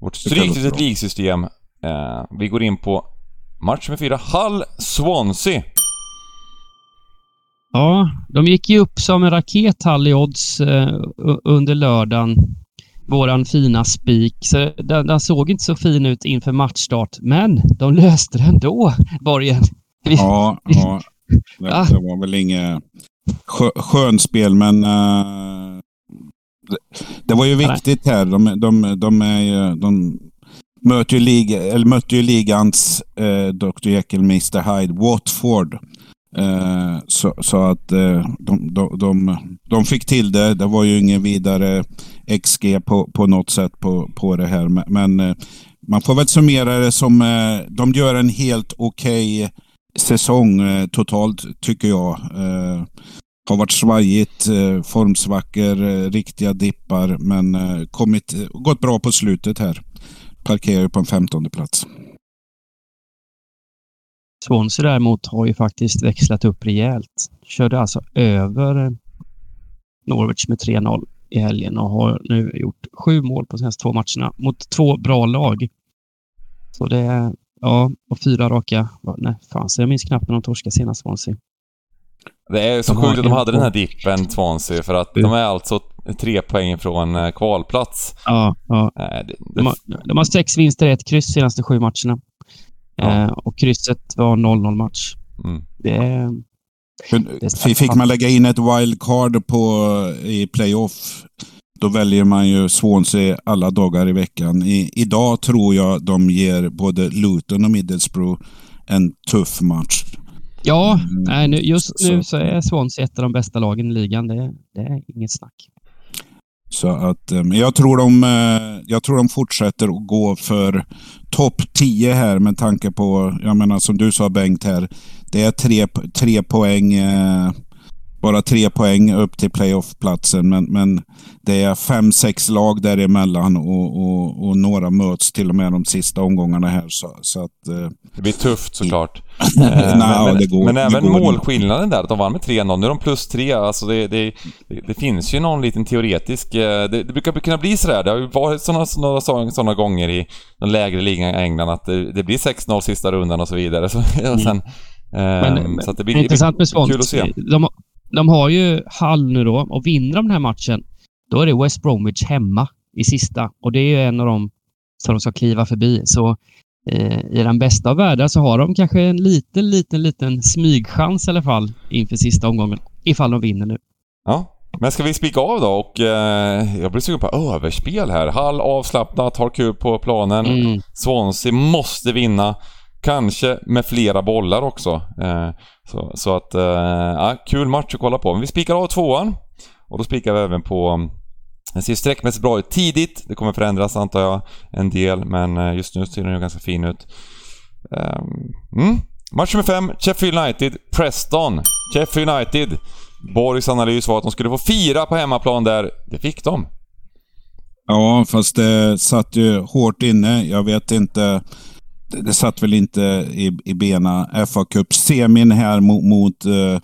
Vårt stryktipset ligsystem. Eh, vi går in på match med fyra. Hull Swansea. Ja, de gick ju upp som en raket Hull i odds under lördagen. Våran fina spik. Så den, den, såg inte så fin ut inför matchstart, men de löste det ändå, Borgen. Ja, ja. Det, ah. det var väl inget skö, skönspel, men uh, det, var ju viktigt här. De, de, de, är, de möter ju, liga, eller mötte ju ligans uh, Dr Jekyll, Mr Hyde, Watford. Uh, så, så, att uh, de, de, de, de, fick till det. Det var ju ingen vidare XG på, på något sätt på, på det här. Men, uh, man får väl summera det som de gör en helt okej okay säsong eh, totalt tycker jag. Har varit svajigt, eh, formsvackor, eh, riktiga dippar men eh, kommit, eh, gått bra på slutet här. Parkerar ju på en femtonde plats. Swansea däremot har ju faktiskt växlat upp rejält. Körde alltså över Norwich med 3-0 i helgen och har nu gjort sju mål på senaste två matcherna mot två bra lag. Så det är, ja, och fyra raka. Nej, fan, så jag minns knappt när de torskade senast Swansea. Det är så de sjukt att de hade den här dippen, Swansea, för att de är alltså tre poäng från eh, kvalplats. Ja, ja. Det, det... De, har, de, har, sex vinster, ett kryss senaste sju matcherna. Ja. Eh, och krysset var 0-0 match. Mm. Det, det Fick man lägga in ett wildcard på, i playoff, då väljer man ju Swansea alla dagar i veckan. I, idag tror jag de ger både Luton och Middlesbrough en tuff match. Ja, mm. nej, just nu så är Swansea ett av de bästa lagen i ligan. Det, det är inget snack. Så att, eh, men jag tror, de, eh, jag tror de fortsätter att gå för topp 10 här med tanke på, jag menar som du sa Bengt här, det är tre, tre poäng eh, bara tre poäng upp till playoff-platsen. Men, men det är fem, sex lag däremellan och, och, och några möts till och med de sista omgångarna här. Så, så att, eh, det blir tufft såklart. Nej, men, men, går, men även målskillnaden där, att de vann med 3-0. Nu är de plus 3. Alltså det, det, det, det, finns ju någon liten teoretisk... Eh, det, det brukar kunna bli sådär. Det har ju varit sådana, sådana, sådana gånger i den lägre ligan i England att det, det blir 6-0 sista rundan och så vidare. Så, och sen, mm. men, så att det blir, intressant med Swans. Kul att se. De, de har ju Hall nu då och vinner de den här matchen, då är det West Bromwich hemma i sista och det är ju en av dem som de ska kliva förbi. Så eh, i den bästa av världar så har de kanske en liten, liten, liten smygchans i alla fall inför sista omgången. Ifall de vinner nu. Ja, men ska vi spika av då? Och, eh, jag blir sugen på överspel här. Hall avslappnat, har kul på planen. Mm. Swansea måste vinna. Kanske med flera bollar också. Eh, så, så, att, eh, ja, kul match att kolla på. Men vi spikar av tvåan. Och då spikar vi även på... Den ser sträckmässigt bra ut tidigt. Det kommer förändras antar jag en del, men eh, just nu ser den ju ganska fin ut. Ehm, mm. Match nummer fem, Sheffield United, Preston. Sheffield United. Borgs analys var att de skulle få fira på hemmaplan där. Det fick de. Ja, fast det satt ju hårt inne. Jag vet inte det satt väl inte i, i bena fa Cup-semin här mot, mot uh,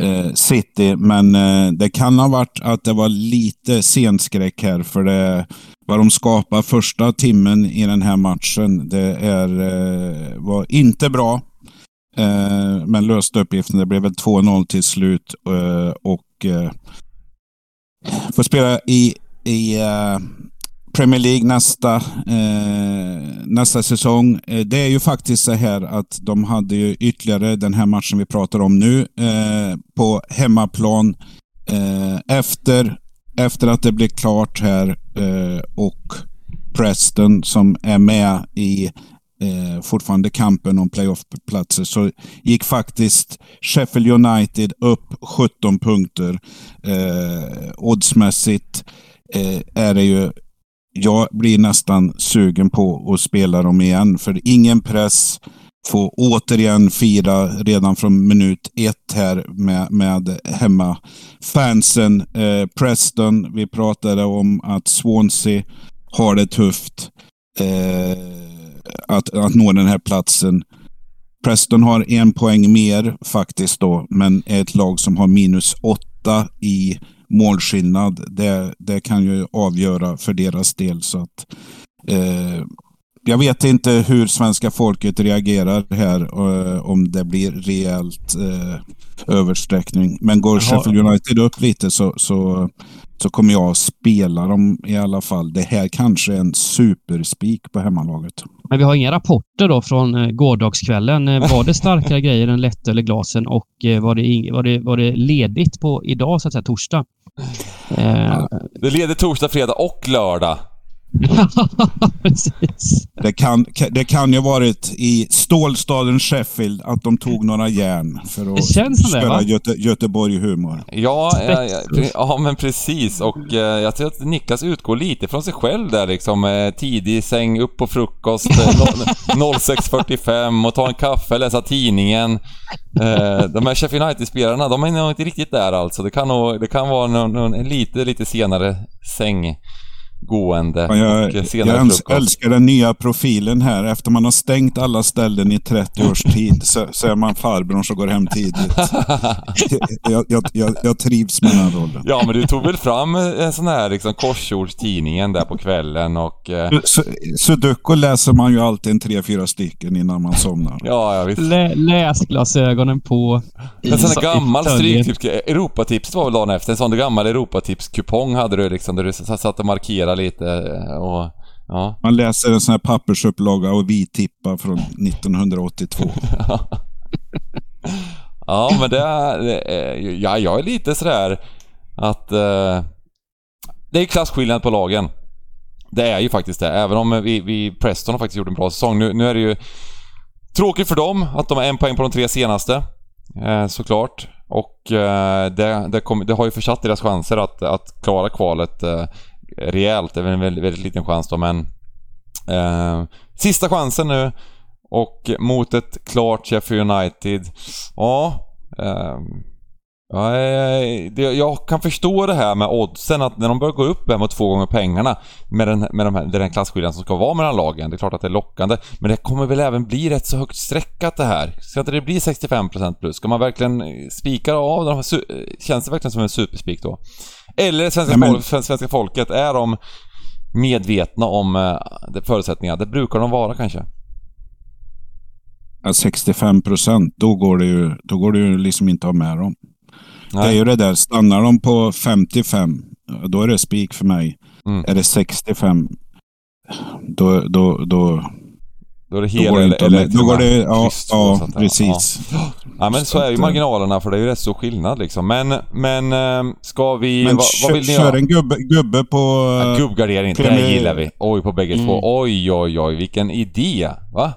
Eh, City, men eh, det kan ha varit att det var lite senskräck här, för det vad de skapar första timmen i den här matchen, det är, eh, var inte bra. men löste uppgiften. Det blev väl 2-0 till slut och får spela i, i Premier League nästa, eh, nästa säsong. Eh, det är ju faktiskt så här att de hade ju ytterligare den här matchen vi pratar om nu eh, på hemmaplan eh, efter, efter att det blev klart här eh, och Preston som är med i eh, fortfarande kampen om playoff-platser så gick faktiskt Sheffield United upp 17 punkter. Eh, oddsmässigt eh, är det ju jag blir nästan sugen på att spela dem igen. För ingen press. Få återigen fira redan från minut ett här med, med hemmafansen. Eh, Preston, vi pratade om att Swansea har det tufft eh, att, att nå den här platsen. Preston har en poäng mer faktiskt då, men är ett lag som har minus åtta i målskillnad. Det, det kan ju avgöra för deras del. så att eh, jag vet inte hur svenska folket reagerar här, eh, om det blir rejält eh, översträckning. Men går Sheffield United upp lite så, så, så kommer jag spela dem i alla fall. Det här kanske är en superspik på hemmalaget. Men vi har inga rapporter då från eh, gårdagskvällen. Eh, var det starkare grejer än lättöl i glasen och eh, var det, var, det, var det ledigt på idag, så att säga, torsdag? Eh, Det leder torsdag, fredag och lördag. Precis. Det kan, det kan ju varit i stålstaden Sheffield att de tog några järn för att spela Göte, Göteborg-humor. Ja, ja, ja, ja, men precis. Och eh, jag tror att Niklas utgår lite från sig själv där liksom. Eh, tidig säng, upp på frukost, eh, 06.45 och ta en kaffe, läsa tidningen. Eh, de här Sheffield United-spelarna, de är nog inte riktigt där alltså. Det kan, nog, det kan vara någon, någon, en lite, lite senare säng gående. Jag, och senare jag frukost. älskar den nya profilen här. Efter man har stängt alla ställen i 30 års tid så, så är man farbrorn som går hem tidigt. jag, jag, jag, jag trivs med den här rollen. Ja men du tog väl fram en sån här liksom korsordstidningen där på kvällen och... Eh, Su- Sudoku läser man ju alltid en tre, fyra stycken innan man somnar. ja, ja visst. Lä, läsglasögonen på. En sån där gammal stryktips... Europatipset var väl dagen efter. En sån där gammal Europatips-kupong hade du liksom där du satt och markerade lite och... Ja. Man läser en sån här pappersupplaga och vi tippar från 1982. Ja men det är- Ja, jag är lite sådär att... Eh, det är klasskillnad på lagen. Det är ju faktiskt det. Även om vi, vi Preston har faktiskt gjort en bra säsong. Nu, nu är det ju tråkigt för dem att de har en poäng på de tre senaste. Eh, såklart. Och eh, det, det, kom, det har ju försatt deras chanser att, att klara kvalet eh, rejält. Det är väl en väldigt, väldigt liten chans då men... Eh, sista chansen nu. Och mot ett klart Sheffield United. Ja. Eh, ja, eh, jag kan förstå det här med oddsen att när de börjar gå upp här mot två gånger pengarna med den, med de här, den klasskillnaden som ska vara mellan lagen. Det är klart att det är lockande. Men det kommer väl även bli rätt så högt streckat det här. Ska inte det bli 65% plus? Ska man verkligen spika av de här, su- känns det verkligen som en superspik då? Eller svenska, Ja, men- folk, svenska folket, är de medvetna om eh, förutsättningarna? Det brukar de vara kanske. Ja, 65 procent, då går det ju, då går det ju liksom inte att ha med dem. Det är Nej. ju det där, stannar de på 55, då är det spik för mig. Mm. Är det 65, då, då, då, Då är det då hela går det eller, eller Då går det, ja, ja sånt precis. Ja. ja men så är ju eh, marginalerna för det är ju rätt så skillnad liksom. Men, men eh, ska vi... Men vad, vad vill ni kör, göra? kör en gubbe, gubbe på... Ja, eh, Gubbgardering, det gillar vi. Oj på bägge Mm. två. Oj, oj, oj, vilken idé. Va?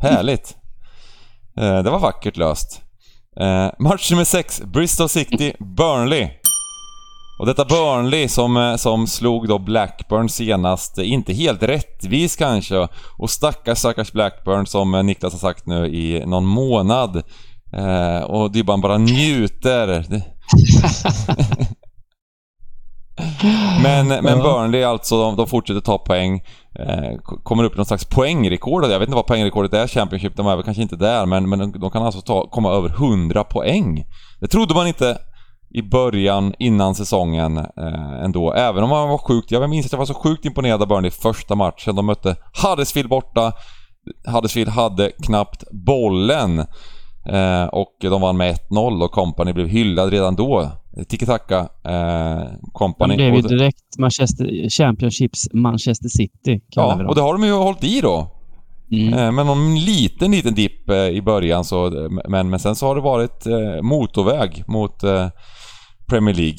Härligt. Eh, det var vackert löst. Eh, match nummer 6, Bristol City, Burnley. Och detta Burnley som, eh, som slog då Blackburn senast, eh, inte helt rättvis kanske. Och stackars stackars Blackburn som eh, Niklas har sagt nu i någon månad. Eh, och Dybban bara njuter. Men, men Ja. Burnley alltså, de, de fortsätter ta poäng. Eh, kommer upp i någon slags poängrekord. Jag vet inte vad poängrekordet är, Championship, de är väl kanske inte där, men, men de, de kan alltså ta, komma över 100 poäng. Det trodde man inte i början, innan säsongen eh, ändå. Även om man var sjukt, jag minns att jag var så sjukt imponerad av Burnley första matchen. De mötte Huddersfield borta. Huddersfield hade knappt bollen. Eh, och de vann med 1-0 och Company blev hyllad redan då. Tiki-taka eh, Company. De blev ju direkt Manchester, Championships Manchester City, Ja, och det har de ju hållit i då. Mm. Eh, Men någon liten, liten dipp eh, i början så, men, men sen så har det varit eh, motorväg mot eh, Premier League.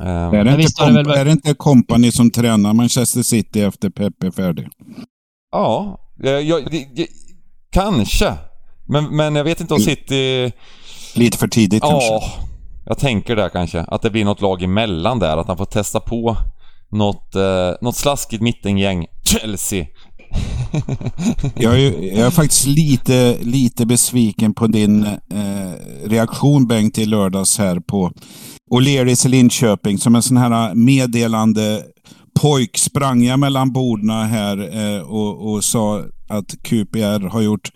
Eh, Är det, inte det väl- är det inte Company som tränar Manchester City efter Pep är färdig? Ja, jag, jag, det- det- kanske. Men, men jag vet inte om City... Lite för tidigt kanske? Jag tänker det kanske. Att det blir något lag emellan där. Att han får testa på något, eh, något slaskigt mittengäng. Chelsea. Jag är, jag är faktiskt lite, lite besviken på din eh, reaktion Bengt i lördags här på O'Learys i Linköping. Som en sån här meddelande pojk sprang jag mellan borden här eh, och, och sa att QPR har gjort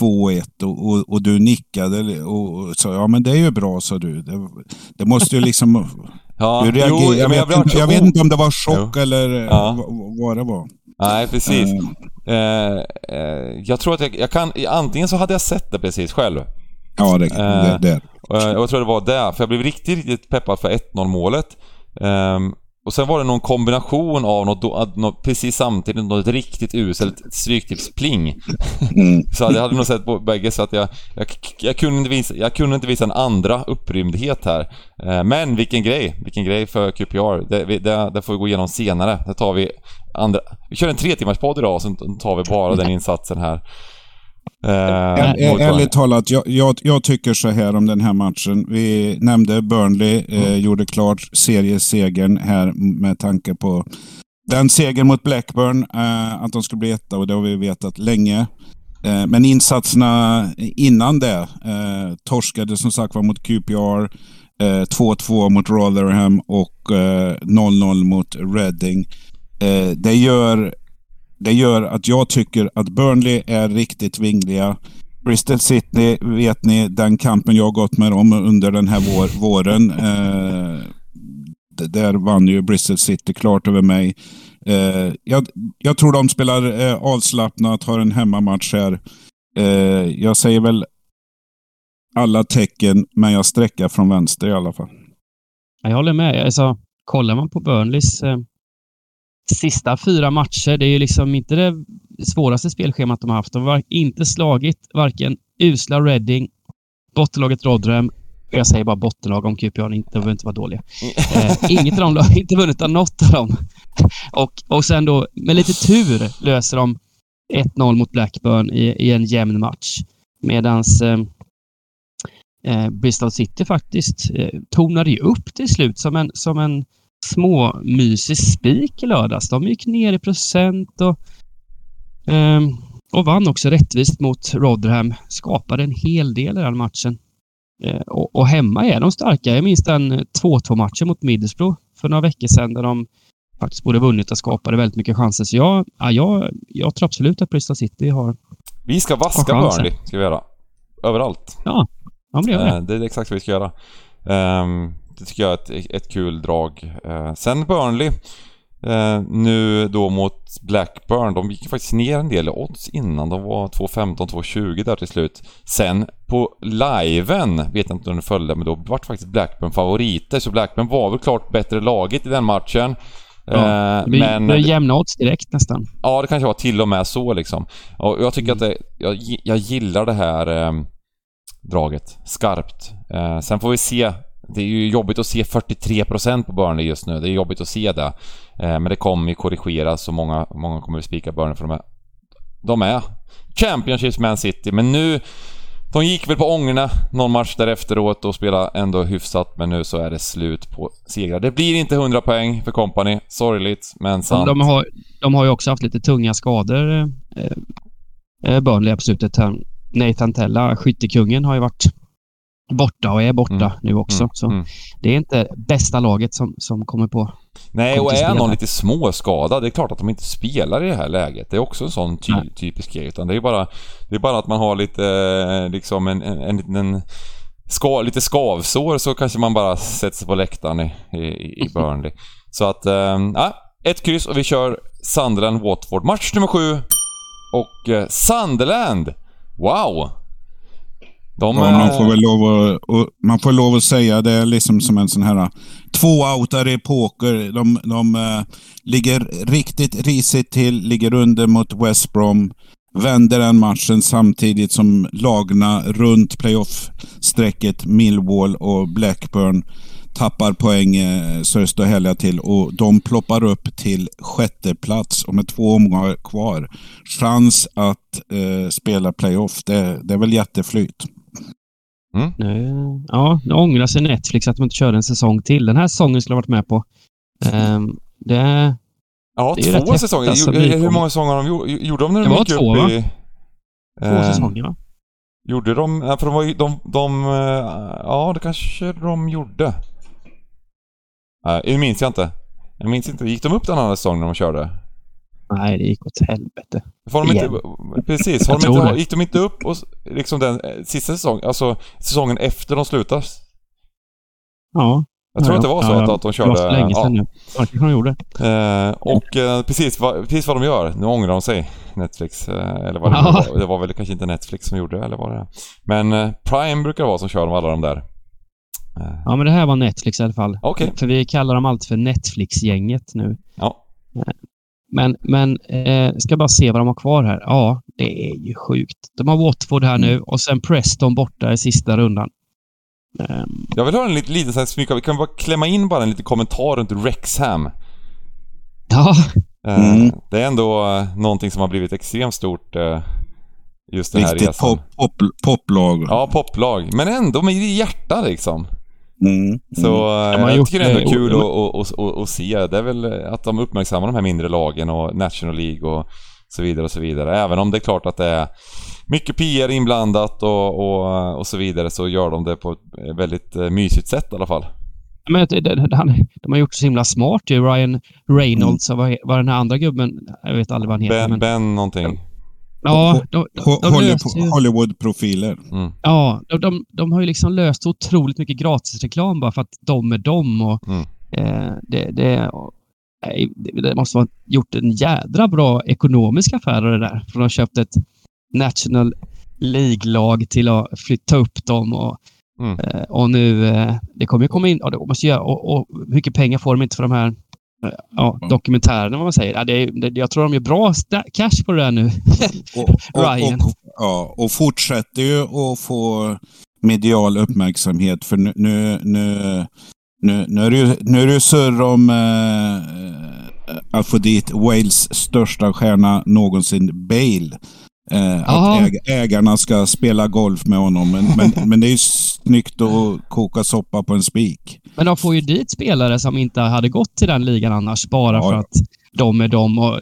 2-1 och, och, och du nickade och, och sa ja men det är ju bra sa du. Det, det måste ju liksom... Ja, du jo, jag, vet blir inte, jag vet inte om det var chock Jo. eller eh, Ja. vad, det var. Nej, precis. Eh, Eh, eh, jag tror att jag, jag kan... Antingen så hade jag sett det precis själv. ja, det, det, det. Och jag, jag tror det var där, för jag blev riktigt, riktigt peppad för 1-0 målet. Ehm, och sen var det någon kombination av något, något precis samtidigt, något riktigt uselt stryktipspling. Mm. Så jag hade nog sett på bägge så att jag, jag, jag, kunde inte visa, jag kunde inte visa en andra upprymdhet här. Eh, men vilken grej, vilken grej för QPR. Det, det, det får vi gå igenom senare. Det tar vi andra... Vi kör en tre timmars podd idag, så tar vi bara den insatsen här. Eh, Ärligt talat, jag, jag, jag tycker så här om den här matchen. Vi nämnde Burnley, eh, gjorde klart seriesegern här med tanke på den segern mot Blackburn, eh, att de skulle bli etta och det har vi vetat länge. Eh, men insatserna innan det, eh, torskade som sagt var mot QPR, 2-2 mot Rotherham och 0-0 mot Reading. Det gör, det gör att jag tycker att Burnley är riktigt vingliga. Bristol City vet ni, den kampen jag gått med dem under den här vår, våren. Eh, där vann ju Bristol City klart över mig. Eh, jag, jag, tror de spelar eh, avslappnat, har en hemmamatch här. Eh, jag säger väl alla tecken, men jag sträcker från vänster i alla fall. Jag håller med. Alltså, kollar man på Burnleys eh, sista fyra matcher, det är ju liksom inte det svåraste spelschemat de har haft. De har inte slagit varken usla Reading, bottenlaget Rotherham jag säger bara bottenlag om QPR inte behöver inte vara dåliga. Eh, inget av dem inte vunnit av något av dem. och, och sen då, med lite tur, löser de 1-0 mot Blackburn i, i en jämn match. Medans eh, eh, Bristol City faktiskt eh, tonade ju upp till slut som en, som en småmysig spik i lördags. De gick ner i procent och, eh, och vann också rättvist mot Rotherham. Skapade en hel del i den matchen. Eh, och, och, hemma är de starka. Jag minns den 2-2 matchen mot Middlesbrough för några veckor sedan där de faktiskt borde vunnit och skapade väldigt mycket chanser. Så jag, ja, jag, jag tror absolut att Bristol City har Vi ska vaska Burnley, ska vi göra. Överallt. Ja, ja men det gör det. Det är exakt vad vi ska göra. Um, det tycker jag är ett, ett kul drag. Uh, sen Burnley. Uh, nu då mot Blackburn. De gick faktiskt ner en del i odds innan. De var 2.15, 2.20 där till slut. Sen på liven, vet jag inte om du följde, men då vart faktiskt Blackburn favoriter. Så Blackburn var väl klart bättre laget i den matchen. Ja, uh, men... Det jämna odds direkt nästan. Ja, det kanske var till och med så liksom. Och jag tycker mm. att det, jag, jag gillar det här um, draget skarpt. Uh, sen får vi se det är ju jobbigt att se 43% på Burnley just nu. Det är jobbigt att se det. Eh, men det kommer ju korrigeras och många, många kommer att spika Burnley för de är... De är Championships Man City, men nu... De gick väl på ångorna någon match därefteråt och spelade ändå hyfsat, men nu så är det slut på segrar. Det blir inte 100 poäng för Company. Sorgligt, men sant. De har, de har ju också haft lite tunga skador, eh, eh Burnley på slutet. Nathan Tella, skyttekungen, har ju varit borta och är borta mm. nu också. Mm. Så mm. det är inte bästa laget som, som kommer på Nej, och är någon lite småskadad, det är klart att de inte spelar i det här läget. Det är också en sån ty Nej. typisk grej. Utan det är bara, det är bara att man har lite, eh, liksom en, en, en, en ska, lite skavsår så kanske man bara sätter sig på läktaren i, i, i Burnley. Så att, äh, ett kryss och vi kör Sunderland-Watford. Match nummer sju. Och äh, Sunderland! Wow! De, ja, man får väl lov att, man får lov att säga det är liksom som en sån här tvåoutare i poker. De, de uh, ligger riktigt risigt till, ligger under mot West Brom. Vänder den matchen samtidigt som lagna runt playoff-strecket Millwall och Blackburn tappar poäng uh, så det står härliga till och de ploppar upp till sjätte plats och med två omgångar kvar. Chans att uh, spela playoff, det, det är väl jätteflyt. Mm. Nu, ja, nu ångrar sig Netflix att de inte körde en säsong till. Den här säsongen skulle jag varit med på. Um, det, ja, det två säsonger. Alltså, Hur många säsonger har de gjorde de när de det gick två, upp i... Två eh, säsonger, va? Gjorde de... För de var ju... De, de, eh, ja, det kanske de gjorde. Nej, det minns jag inte. Jag minns inte. Gick de upp den andra säsongen när de körde? Nej, det gick åt helvete. Får de inte, precis, har de inte, gick de inte upp och liksom den eh, sista säsongen, alltså säsongen efter de slutade? Ja. Jag tror ja, att det var så ja, att, att de körde... Det var för länge sedan ja. nu. Ja, det de gjorde. Eh, och eh, precis, va, precis vad de gör. Nu ångrar de sig, Netflix. Eh, eller vad det var. Det var väl kanske inte Netflix som gjorde det, eller vad det Men eh, Prime brukar vara som kör alla de där. Eh. Ja, men det här var Netflix i alla fall. Okay. För vi kallar dem alltid för Netflix-gänget nu. Ja. Eh, men, men eh, ska bara se vad de har kvar här. Ja, det är ju sjukt. De har Watford här nu och sen Preston borta i sista rundan. Um... Jag vill höra en liten, liten så här. Vi kan bara klämma in bara en liten kommentar runt Rexham. Ja. Eh, mm. Det är ändå uh, någonting som har blivit extremt stort uh, just den här resan. Pop, pop, poplag. Ja, poplag. Men ändå med hjärta liksom. Mm, så mm. jag tycker det är ändå kul att, se. Det är väl att de uppmärksammar de här mindre lagen och National League och så vidare och så vidare. Även om det är klart att det är mycket PR inblandat och, och, och så vidare så gör de det på ett väldigt eh, mysigt sätt i alla fall. Men det, det, han, de har gjort det så himla smart ju. Ryan Reynolds och vad, vad den här andra gubben, jag vet aldrig vad han heter. Ben, men, ben någonting. Ja, de, de, de Hollywood-profiler. Mm. Ja, de, de, de har ju liksom löst otroligt mycket gratisreklam bara för att de är de och Mm. eh, det, det, det, måste ha gjort en jädra bra ekonomisk affär det där. För de har köpt ett National League-lag till att flytta upp dem och, Mm. eh, och nu, eh, det kommer ju komma in, och det måste göra, och, och hur mycket pengar får de inte för de här ja, Mm. dokumentärerna, vad man säger. Ja, det är, det, jag tror de gör bra cash på det där nu. Och, och, Ryan. och, ja, och fortsätter ju att få medial uppmärksamhet för nu, nu, nu, nu, nu är det ju nu är det surr om eh, att få dit Wales största stjärna någonsin, Bale. Eh, att äg, ägarna ska spela golf med honom. Men, men, men det är ju snyggt att koka soppa på en spik. Men de får ju dit spelare som inte hade gått till den ligan annars, bara Ja, för ja. att de är de. Och,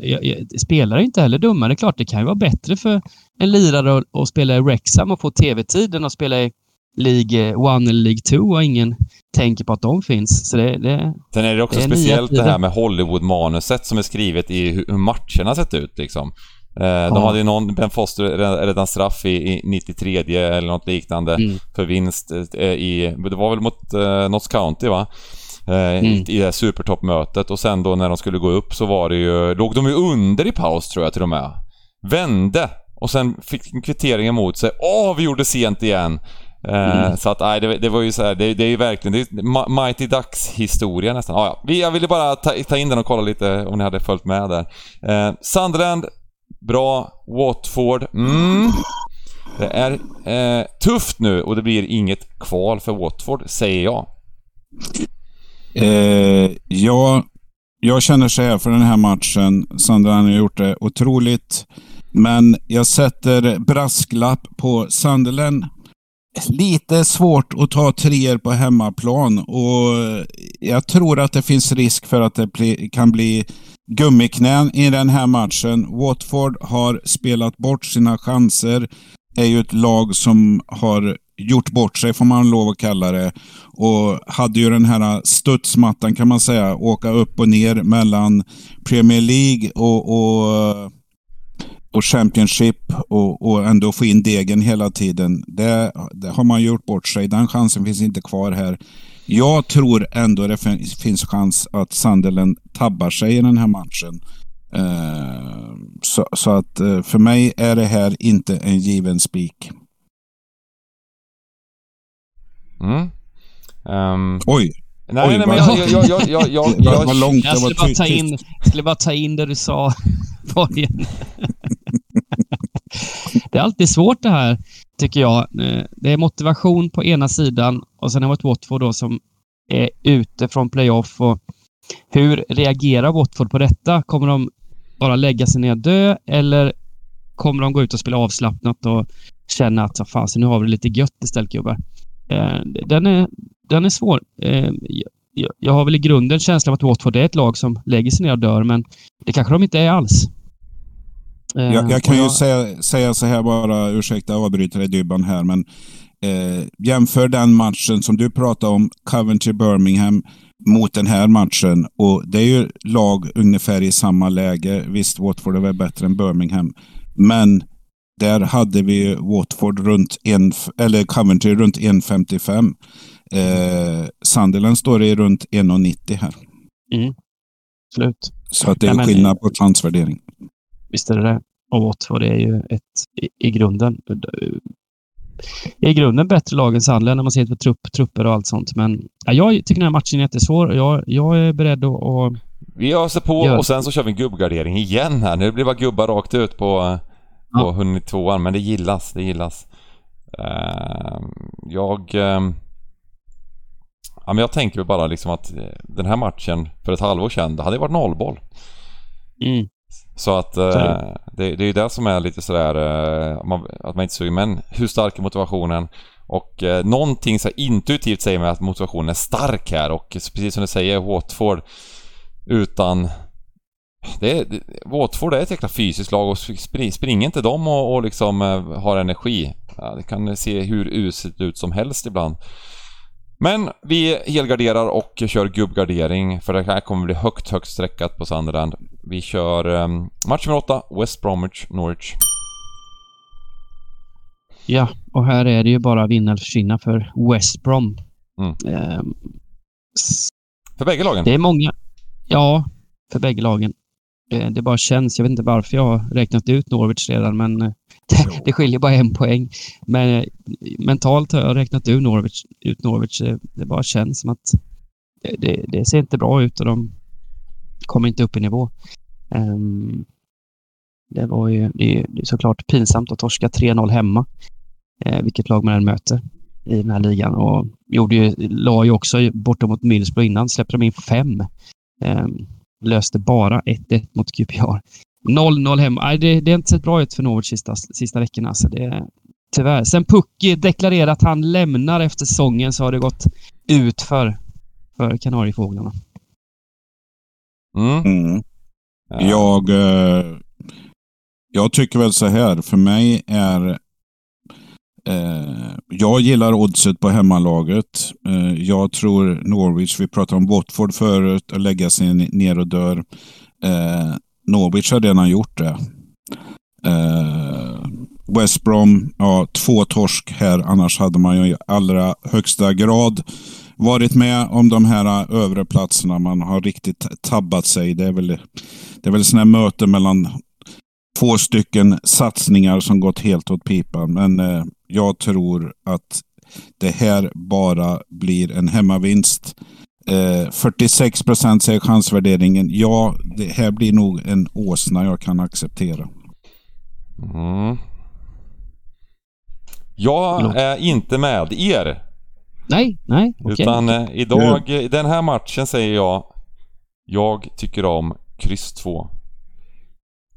spelare är inte heller dumma. Det är klart, det kan ju vara bättre för en lirare att, att spela i Wrexham och få tv-tid än att spela i League 1 eller League 2 och ingen tänker på att de finns. Så det, det, Sen är det också Det speciellt det här med Hollywood-manuset som är skrivet i hur hur matcherna sett ut liksom. Eh, De Ja. hade ju någon, Ben Foster en straff i, i 93 eller något liknande Mm. för vinst eh, i, det var väl mot uh, Notts County va? Eh, Mm. i, I det här supertoppmötet och sen då när de skulle gå upp så var det ju, låg de ju under i paus tror jag till och med. Vände och sen fick en kvittering emot sig. Åh, vi gjorde sent igen! Eh, Mm. Så att, nej, det, det var ju så här, det, det är ju verkligen, det är Mighty Ducks historia nästan. Ah, ja. Jag ville bara ta, ta in den och kolla lite om ni hade följt med där. Eh, Sunderland, bra. Watford, mm. Det är eh, tufft nu och det blir inget kval för Watford, säger jag. Eh, ja, jag känner så här för den här matchen. Sandra har gjort det otroligt. Men jag sätter brasklapp på Sunderland. Lite svårt att ta treor på hemmaplan och jag tror att det finns risk för att det kan bli gummiknän i den här matchen. Watford har spelat bort sina chanser. är ju ett lag som har gjort bort sig, får man lov att kalla det. Och hade ju den här studsmattan kan man säga, åka upp och ner mellan Premier League och, och, och Championship och, och ändå få in degen hela tiden. Det, det har man gjort bort sig. Den chansen finns inte kvar här. Jag tror ändå det fin- finns chans att Sunderland tabbar sig i den här matchen. Eh, så, så att eh, för mig är det här inte en given spik. Mm. Ehm, Oj, nej, Oj, nej, men jag, jag, jag, jag, jag, jag, var långt. jag skulle bara ta in, skulle bara ta in det du sa början. Det är alltid svårt det här, tycker jag. Eh, det är motivation på ena sidan och sen har vi ett Watford då som är ute från playoff. Och hur reagerar Watford på detta? Kommer de bara lägga sig ner och dö eller kommer de gå ut och spela avslappnat och känna att ah, "Så fan, så nu har vi det lite gött istället gubbar? Eh, den är, den är svår. Eh, jag har väl i grunden känslan av att Watford är ett lag som lägger sig ner och dör, men det kanske de inte är alls. Jag, jag kan ju säga, säga så här bara, ursäkta jag avbryter dig Dybban här, men eh, jämför den matchen som du pratade om, Coventry-Birmingham, mot den här matchen. Och det är ju lag ungefär i samma läge. Visst, Watford är väl bättre än Birmingham, men där hade vi Watford runt en, eller Coventry runt 1,55. Eh, Sunderland står i runt 1,90 här. Absolut. Så att det är skillnad på transvärdering. Visst är det det. Och Watford är ju ett, i, i grunden i grunden bättre lag än Sandland när man ser på trupp, trupper och allt sånt. Men ja, jag tycker den här matchen är jättesvår och jag, jag är beredd att... att vi öser på Gör. och sen så kör vi en gubbgardering igen här. Nu blir det bara gubbar rakt ut på, på Ja. 192 men det gillas, det gillas. Ehm, jag... ehm, ja, men jag tänker bara liksom att den här matchen för ett halvår sedan, det hade varit nollboll. mm, Så att är eh, det. det, är ju det som är lite sådär eh, man, att man inte suger. Men hur stark är motivationen? Och eh, någonting så intuitivt säger mig att motivationen är stark här och precis som du säger Watford utan det, det, Watford är ett jäkla fysiskt lag och spring, springer inte de och, och liksom eh, har energi. Ja, det kan se hur uselt ut som helst ibland. Men vi helgarderar och kör gubbgardering för det här kommer bli högt, högt streckat på Sunderland. Vi kör um, match nummer 8, West Bromwich, Norwich. Ja, och här är det ju bara vinna eller försvinna för West Brom. Mm. Um, för bägge lagen? Det är många. Ja, för bägge lagen. Eh, det bara känns. Jag vet inte varför jag har räknat ut Norwich redan, men eh, det, det skiljer bara en poäng. Men eh, mentalt har jag räknat ut Norwich. Ut Norwich. Det bara känns som att det, det, det ser inte bra ut och de kommer inte upp i nivå. Um, det var ju det det är såklart pinsamt att torska 3-0 hemma, eh, vilket lag man än möter i den här ligan. Och gjorde ju, la ju också borta mot Middlesbrough innan, släppte de in fem. Eh, löste bara 1-1 mot QPR. 0-0 hemma. Nej, det, det har inte sett bra ut för Norwich sista, sista veckorna. Alltså det, tyvärr. Sen Pucki deklarerade att han lämnar efter säsongen så har det gått ut för, för Kanariefåglarna. Mm. Mm. Jag, eh, jag tycker väl så här. För mig är Eh, jag gillar oddset på hemmalaget. Eh, jag tror Norwich, vi pratade om Watford förut, att lägga sig ner och dör. Norwich har redan gjort det. Eh, West Brom, ja, två torsk här. Annars hade man ju i allra högsta grad varit med om de här eh, övre platserna. Man har riktigt tabbat sig. Det är väl, det är väl sådana möten mellan två stycken satsningar som gått helt åt pipan. Men eh, jag tror att det här bara blir en hemmavinst. Eh, 46 procent säger chansvärderingen. Ja, det här blir nog en åsna jag kan acceptera. Mm. Jag är inte med er. Nej, nej. Okay. Utan eh, idag, i den här matchen säger jag, jag tycker om kryss 2.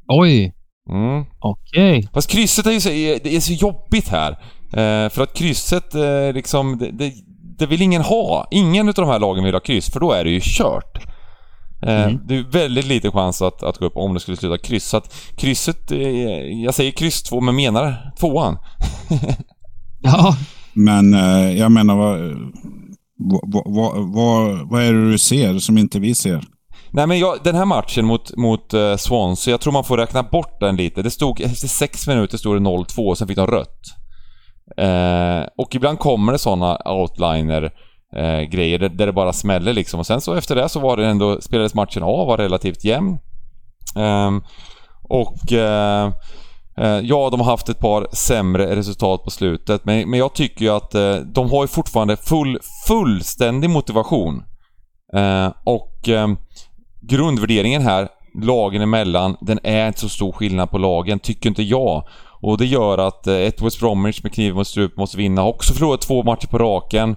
Oj! Mm. Okej. Okay. Fast krysset är ju så, det är så jobbigt här. Eh, för att krysset eh, liksom, det, det, det, vill ingen ha. Ingen av de här lagen vill ha kryss, för då är det ju kört. Eh, mm. Det är väldigt liten chans att, att gå upp om det skulle sluta kryss. Så att krysset, eh, jag säger kryss två, men menar tvåan. ja. Men eh, jag menar, vad, vad, vad, vad är det du ser som inte vi ser? Nej men jag, den här matchen mot, mot uh, Swansea, jag tror man får räkna bort den lite. Det stod, efter sex minuter stod det 0-2 och sen fick de rött. Eh, och ibland kommer det sådana outliner eh, grejer där, där, det bara smäller liksom. Och sen så efter det så var det ändå, spelades matchen av, var relativt jämn. Ehm, eh, och Ja, de har haft ett par sämre resultat på slutet, men, men jag tycker ju att eh, de har ju fortfarande full, fullständig motivation. Eh, och ehm, grundvärderingen här, lagen emellan, den är inte så stor skillnad på lagen, tycker inte jag. Och det gör att eh, ett West Bromwich med kniven mot strupen måste vinna. Har Också förlorat två matcher på raken.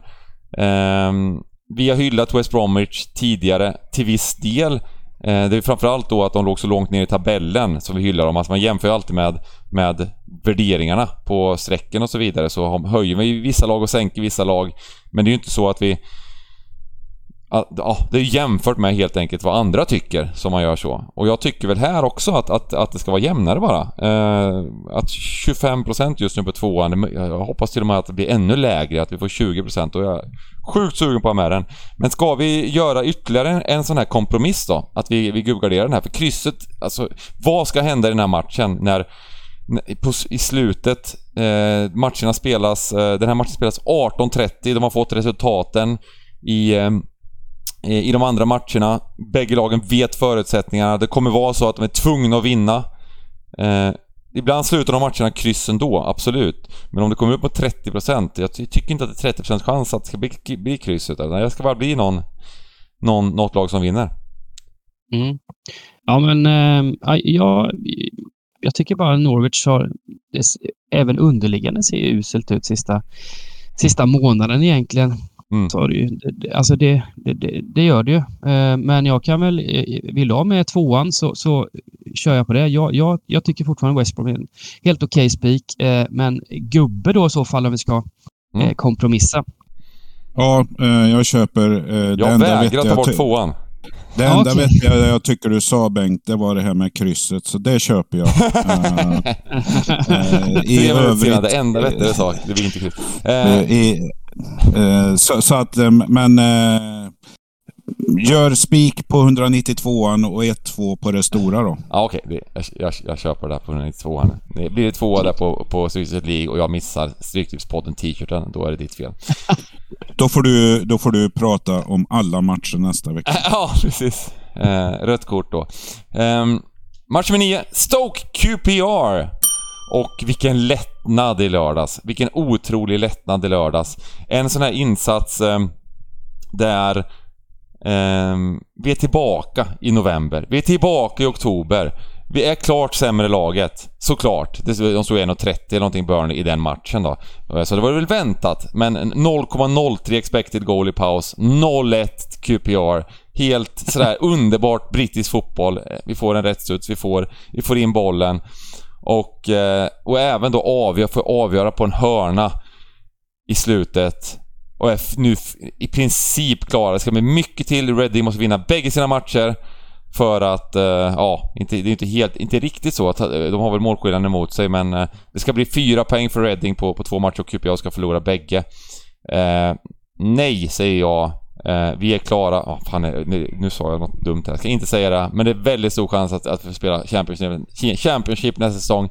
Ehm, vi har hyllat West Bromwich tidigare till viss del. Eh, det är framförallt då att de låg så långt ner i tabellen som vi hyllar dem. Alltså man jämför ju alltid med, med värderingarna på strecken och så vidare. Så höjer vi vissa lag och sänker vissa lag. Men det är ju inte så att vi Ja, det är jämfört med helt enkelt vad andra tycker som man gör så. Och jag tycker väl här också att, att, att det ska vara jämnare bara. Eh, att 25% just nu på tvåan, jag hoppas till och med att det blir ännu lägre, att vi får 20% och jag är sjukt sugen på att ha med den. Men ska vi göra ytterligare en, en sån här kompromiss då? Att vi, vi gubbgarderar den här? För krysset, alltså vad ska hända i den här matchen när på, i slutet, eh, matcherna spelas, eh, den här matchen spelas 18.30, de har fått resultaten i eh, Eh, i de andra matcherna. Bägge lagen vet förutsättningarna. Det kommer vara så att de är tvungna att vinna. Eh, ibland slutar de matcherna kryss ändå, absolut. Men om det kommer upp på 30%, jag tycker inte att det är 30% chans att det ska bli, bli kryss. Utan det ska bara bli någon, någon, något lag som vinner. Mm. Ja, men äh, jag, jag tycker bara Norwich har... Även underliggande ser uselt ut sista, sista månaden egentligen. Mm. Så det, alltså det, det, det, gör det ju. Eh, men jag kan väl, eh, vill du ha med tvåan så, så kör jag på det. Jag, jag, jag tycker fortfarande West Brom är en helt okej okay spik. Eh, men gubbe då i så fall om vi ska mm. kompromissa. Ja, jag köper. jag vägrar ta bort tvåan. Det enda okay. vet jag, jag tycker du sa Bengt, det var det här med krysset, så det köper jag. uh, uh, I övrigt... Det enda vettiga sak, det blir inte kryss. Uh, i, så, så, att, men Gör spik på 192an och 1-2 på det stora då. Ja okej, okay. jag, jag, jag köper det där på 192an. Det blir det tvåa där på, på Stryktipset League och jag missar Stryktipspodden t-shirten, då är det ditt fel. då, får du, då får du prata om alla matcher nästa vecka. ja, precis. Eh, rött kort då. Eh, match med 9, Stoke QPR. Och vilken lättnad i lördags. Vilken otrolig lättnad i lördags. En sån här insats eh, där Um, vi är tillbaka i november. Vi är tillbaka i oktober. Vi är klart sämre laget. Såklart. De stod 1.30 eller någonting Burnley i den matchen då. Så det var väl väntat. Men 0,03 expected goal i paus. 0-1 QPR. Helt sådär underbart brittisk fotboll. Vi får en rättstuds, vi får, vi får in bollen. Och, eh, och även då avgöra, får avgöra på en hörna i slutet och är nu i princip klara. Det ska bli mycket till. Reading måste vinna bägge sina matcher. För att, eh, ja, inte, det är inte helt, inte riktigt så att eh, de har väl målskillnaden emot sig men det ska bli fyra poäng för Reading på, på två matcher och QPA ska förlora bägge. Eh, nej, säger jag. Eh, vi är klara. Oh, fan, eh, nu, nu sa jag något dumt här. Jag ska inte säga det. Men det är väldigt stor chans att, att spela Championship, Championship nästa säsong.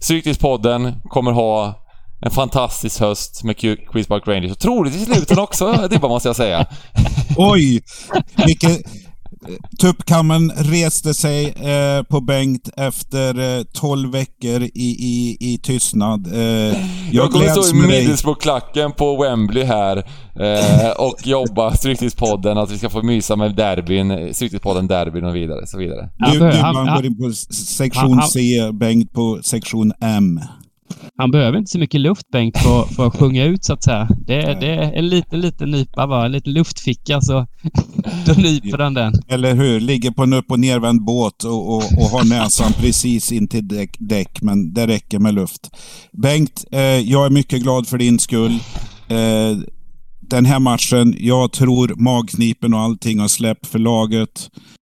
Stryktipspodden kommer ha en fantastisk höst med Queens Park Rangers och troligtvis i slutet också, det bara måste jag säga. Oj! Vilken, Tuppkammen reste sig eh, på Bengt efter eh, 12 veckor i, i, i tystnad. Eh, jag, jag kommer stå i Middlesbrough-klacken på Wembley här eh, och jobba Stryktipspodden, att vi ska få mysa med derbyn, Stryktipspodden, derbyn och vidare. Så vidare. Du, du man går in på sektion C, Bengt på sektion M. Han behöver inte så mycket luft, Bengt, för, för att sjunga ut så att säga. Det, det är en liten, liten nypa bara. En liten luftficka så då nyper han den. Eller hur? Ligger på en upp och nervänd båt och, och, och har näsan precis in till däck, däck, men det räcker med luft. Bengt, eh, jag är mycket glad för din skull. Eh, den här matchen, jag tror magknipen och allting har släppt för laget.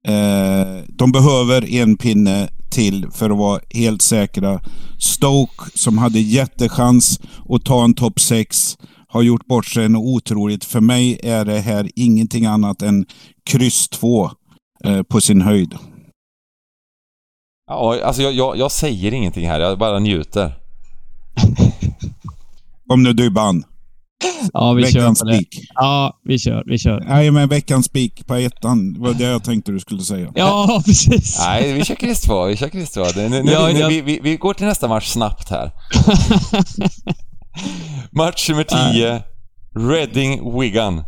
Eh, de behöver en pinne till för att vara helt säkra. Stoke, som hade jättechans att ta en topp 6, har gjort bort sig något otroligt. För mig är det här ingenting annat än kryss 2 eh, på sin höjd. Ja, alltså jag, jag, jag säger ingenting här, jag bara njuter. Om nu du bann. Ja, vi veckans kör på det. Ja, vi kör. Vi kör. Nej, men veckans spik på ettan det var det jag tänkte du skulle säga. Ja, precis. Nej, vi kör kryss 2. Vi kör kryss 2. Nu, nu, ja, nu, vi, vi, vi, går till nästa match snabbt här. match nummer 10. Reading-Wigan.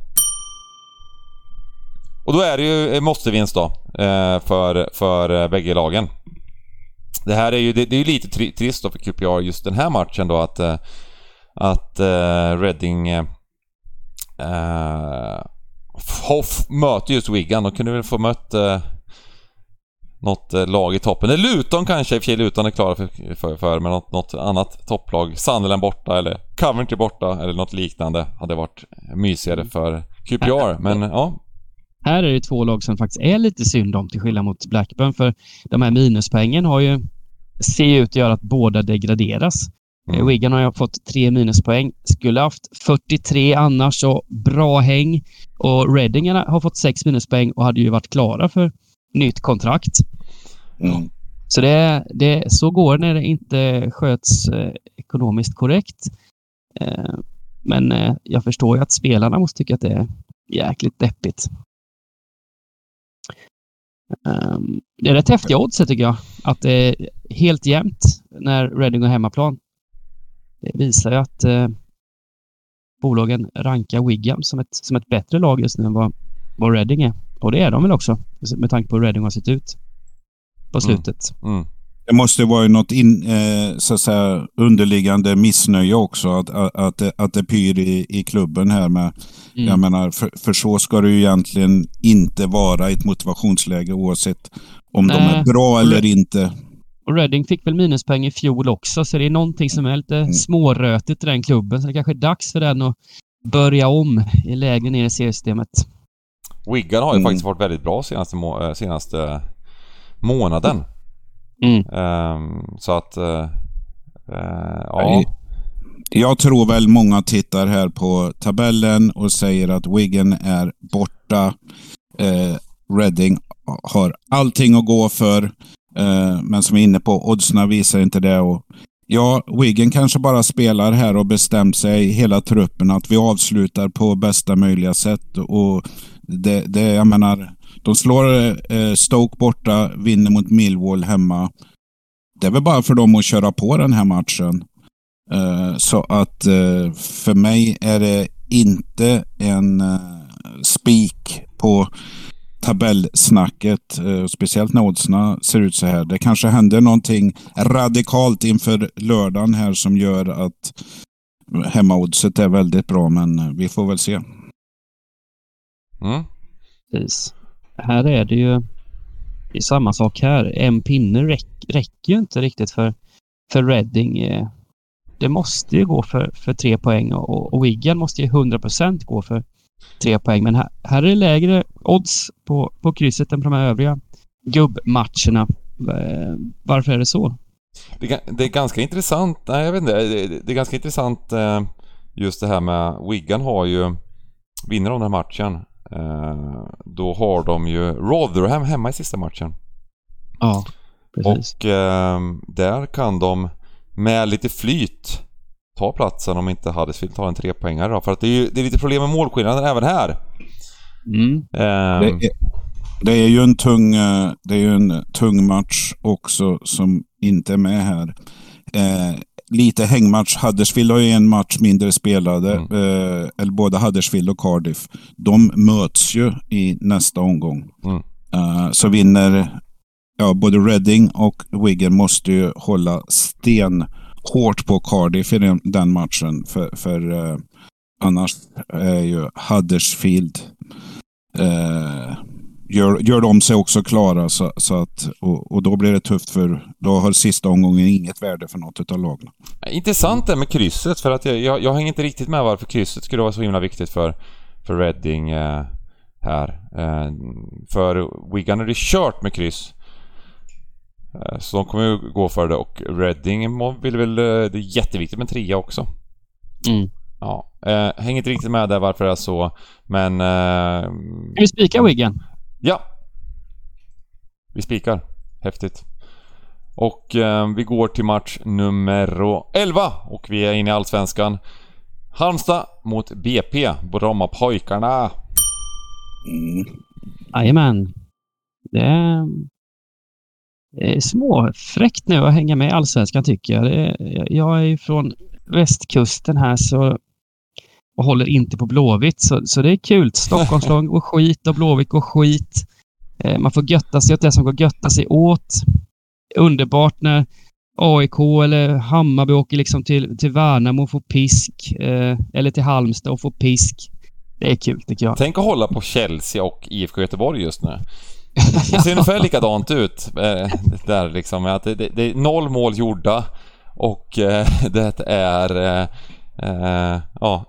Och då är det ju måste-vinst då, eh, för, för eh, bägge lagen. Det här är ju, det, det är ju lite trist då för QPR just den här matchen då att eh, att eh, uh, Reading uh, eh, eh, Hoff möter just Wigan. De kunde väl få mött uh, något lag i toppen. Eller Luton kanske, i och för sig Luton är klara för, för, för men något, något annat topplag. Sunderland borta eller Coventry borta eller något liknande hade varit mysigare för QPR. Men ja, här är det två lag som faktiskt är lite synd om till skillnad mot Blackburn för de här minuspoängen har ju ser ut att göra att båda degraderas. Mm. Wigan har fått tre minuspoäng. Skulle haft 43 annars och bra häng. Och Reading har fått sex minuspoäng och hade ju varit klara för nytt kontrakt. Mm. Så det, det, så går det när det inte sköts eh, ekonomiskt korrekt. Eh, men eh, jag förstår ju att spelarna måste tycka att det är jäkligt deppigt. Um, det är rätt häftiga odds tycker jag. Att det är helt jämnt när Reading har hemmaplan. Det visar ju att eh, bolagen rankar Wigan som ett, som ett bättre lag just nu än vad, vad Reading är. Och det är de väl också med tanke på hur Reading har sett ut på mm. slutet. Mm. Mm. Det måste vara något in, eh, så att säga, underliggande missnöje också att, att, att, att det pyr i, i klubben här med. Mm. Jag menar, för, för, så ska det ju egentligen inte vara i ett motivationsläge oavsett om äh, de är bra eller inte. Och Reading fick väl minuspoäng i fjol också, så det är någonting som är lite mm. smårötigt i den klubben. Så det kanske är dags för den att börja om i lägre ner i seriesystemet. Wigan har ju mm. faktiskt varit väldigt bra senaste, må eh, senaste månaden. Mm. Um, så att, uh, uh, ja. Jag tror väl många tittar här på tabellen och säger att Wigan är borta. Uh, Reading har allting att gå för. Eh, men som vi är inne på, oddsna visar inte det. Och Ja, Wiggen kanske bara spelar här och bestämt sig, hela truppen, att vi avslutar på bästa möjliga sätt. Och det, det, jag menar, de slår eh, Stoke borta, vinner mot Millwall hemma. Det är väl bara för dem att köra på den här matchen. Eh, så att eh, för mig är det inte en eh, spik på tabellsnacket. Eh, speciellt när oddsen ser ut så här. Det kanske händer någonting radikalt inför lördagen här som gör att hemmaoddset är väldigt bra, men vi får väl se. Mm. Precis. Här är det ju det är samma sak här. En pinne räck, räcker ju inte riktigt för, för Reading. Eh, det måste ju gå för, för tre poäng och, och Wigan måste ju 100% gå för tre poäng. Men här, här är det lägre odds på, på krysset än på de här övriga gubbmatcherna. Eh, varför är det så? Det, är, det är ganska intressant. Nej, jag vet inte. Det är ganska intressant eh, just det här med Wigan har ju Vinner de den här matchen eh, Då har de ju Rotherham hemma i sista matchen. Ja, precis. Och där kan de med lite flyt ta platsen om inte Huddersfield tar en trepoängare då. För att det är ju det är lite problem med målskillnaden även här. Mm. Um, det, är, det, är, ju en tung, eh, det är ju en tung match också som inte är med här. Eh, lite hängmatch. Huddersfield har ju en match mindre spelade. Mm. Eh, eller både Huddersfield och Cardiff. De möts ju i nästa omgång. Mm. Eh, så vinner ja, både Reading och Wigan måste ju hålla sten hårt på Cardiff i den, den matchen. För, för eh, annars är ju Huddersfield eh, gör, gör de sig också klara. Så, så att, och, och, då blir det tufft för då har sista omgången inget värde för något av lagen. Intressant det med krysset för att jag, jag, jag hänger inte riktigt med varför krysset skulle vara så himla viktigt för, för Reading eh, här. Eh, för Wigan är det kört med kryss. Eh, så de kommer ju gå för det och Reading vill väl... Eh, det är jätteviktigt med trea också. Mm. Ja, eh, hänger inte riktigt med där varför det är så, men... Eh, Ska vi spika Wigan? Ja. Vi spikar. Häftigt. Och eh, vi går till match nummer 11 och vi är inne i Allsvenskan. Halmstad mot BP, Brommapojkarna. Mm. Jajamän. Det är Eh, Eh, småfräckt nu att hänga med i Allsvenskan tycker jag. Det, jag är ju från västkusten här så och håller inte på Blåvitt, så, så det är kul. Stockholmslag går skit och Blåvitt går skit. Eh, man får götta sig åt det som går götta sig åt. Underbart när AIK eller Hammarby åker liksom till, till Värnamo och får pisk. Eh, eller till Halmstad och får pisk. Det är kul tycker jag. Tänk att hålla på Chelsea och IFK Göteborg just nu. Det ser ungefär likadant ut. Eh, där liksom. Att det, det, det, är noll mål gjorda och eh, det är... Eh, eh, ja,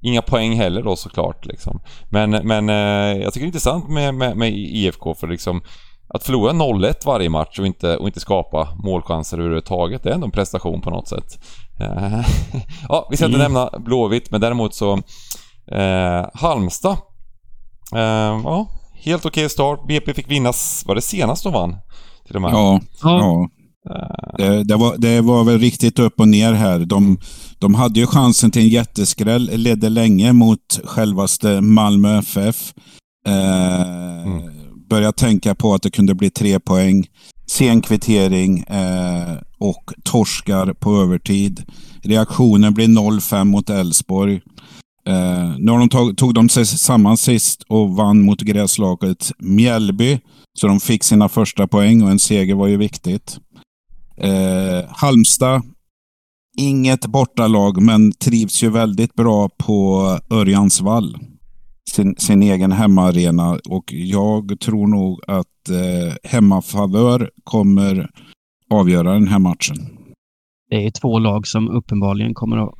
inga poäng heller då såklart. Liksom. Men, men eh, jag tycker det är intressant med, med, med IFK för liksom att förlora 0-1 varje match och inte, och inte skapa målchanser överhuvudtaget, det är ändå en prestation på något sätt. Ja, vi ska inte mm. nämna Blåvitt, men däremot så Halmstad. Ja, helt okej okay start. BP fick vinnas, var det senast de vann? Till och med. Ja, ja. Det, det, var, det var väl riktigt upp och ner här. De, de hade ju chansen till en jätteskräll, ledde länge mot självaste Malmö FF. Eh, mm. Började tänka på att det kunde bli tre poäng. Sen kvittering eh, och torskar på övertid. Reaktionen blir 0-5 mot Elfsborg. Eh, nu har de tog, tog de sig samman sist och vann mot gräslaget Mjällby. Så de fick sina första poäng och en seger var ju viktigt. Eh, Halmstad, inget bortalag men trivs ju väldigt bra på Örjansvall. Sin, sin egen hemmaarena och jag tror nog att eh, hemmafavör kommer avgöra den här matchen. Det är två lag som uppenbarligen kommer att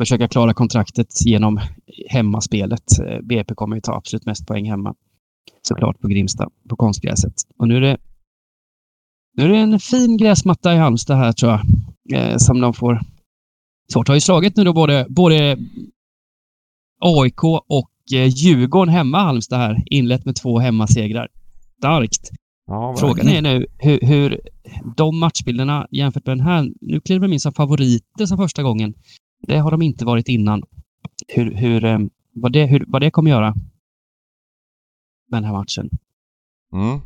försöka klara kontraktet genom hemmaspelet. Eh, BP kommer ju ta absolut mest poäng hemma. Såklart på Grimsta, på konstgräset. Och nu är det, nu är det en fin gräsmatta i Halmstad här tror jag, eh, som de får. Svårt har ju slagit nu då både, både AIK och eh, Djurgården hemma Halmstad här. Inlett med två hemmasegrar. Starkt. Ja, Frågan är nu hur, hur de matchbilderna jämfört med den här, nu kliver de in som favoriter som första gången. Det har de inte varit innan. Hur, hur, eh, vad, det, hur, vad det kommer göra med den här matchen. Mm.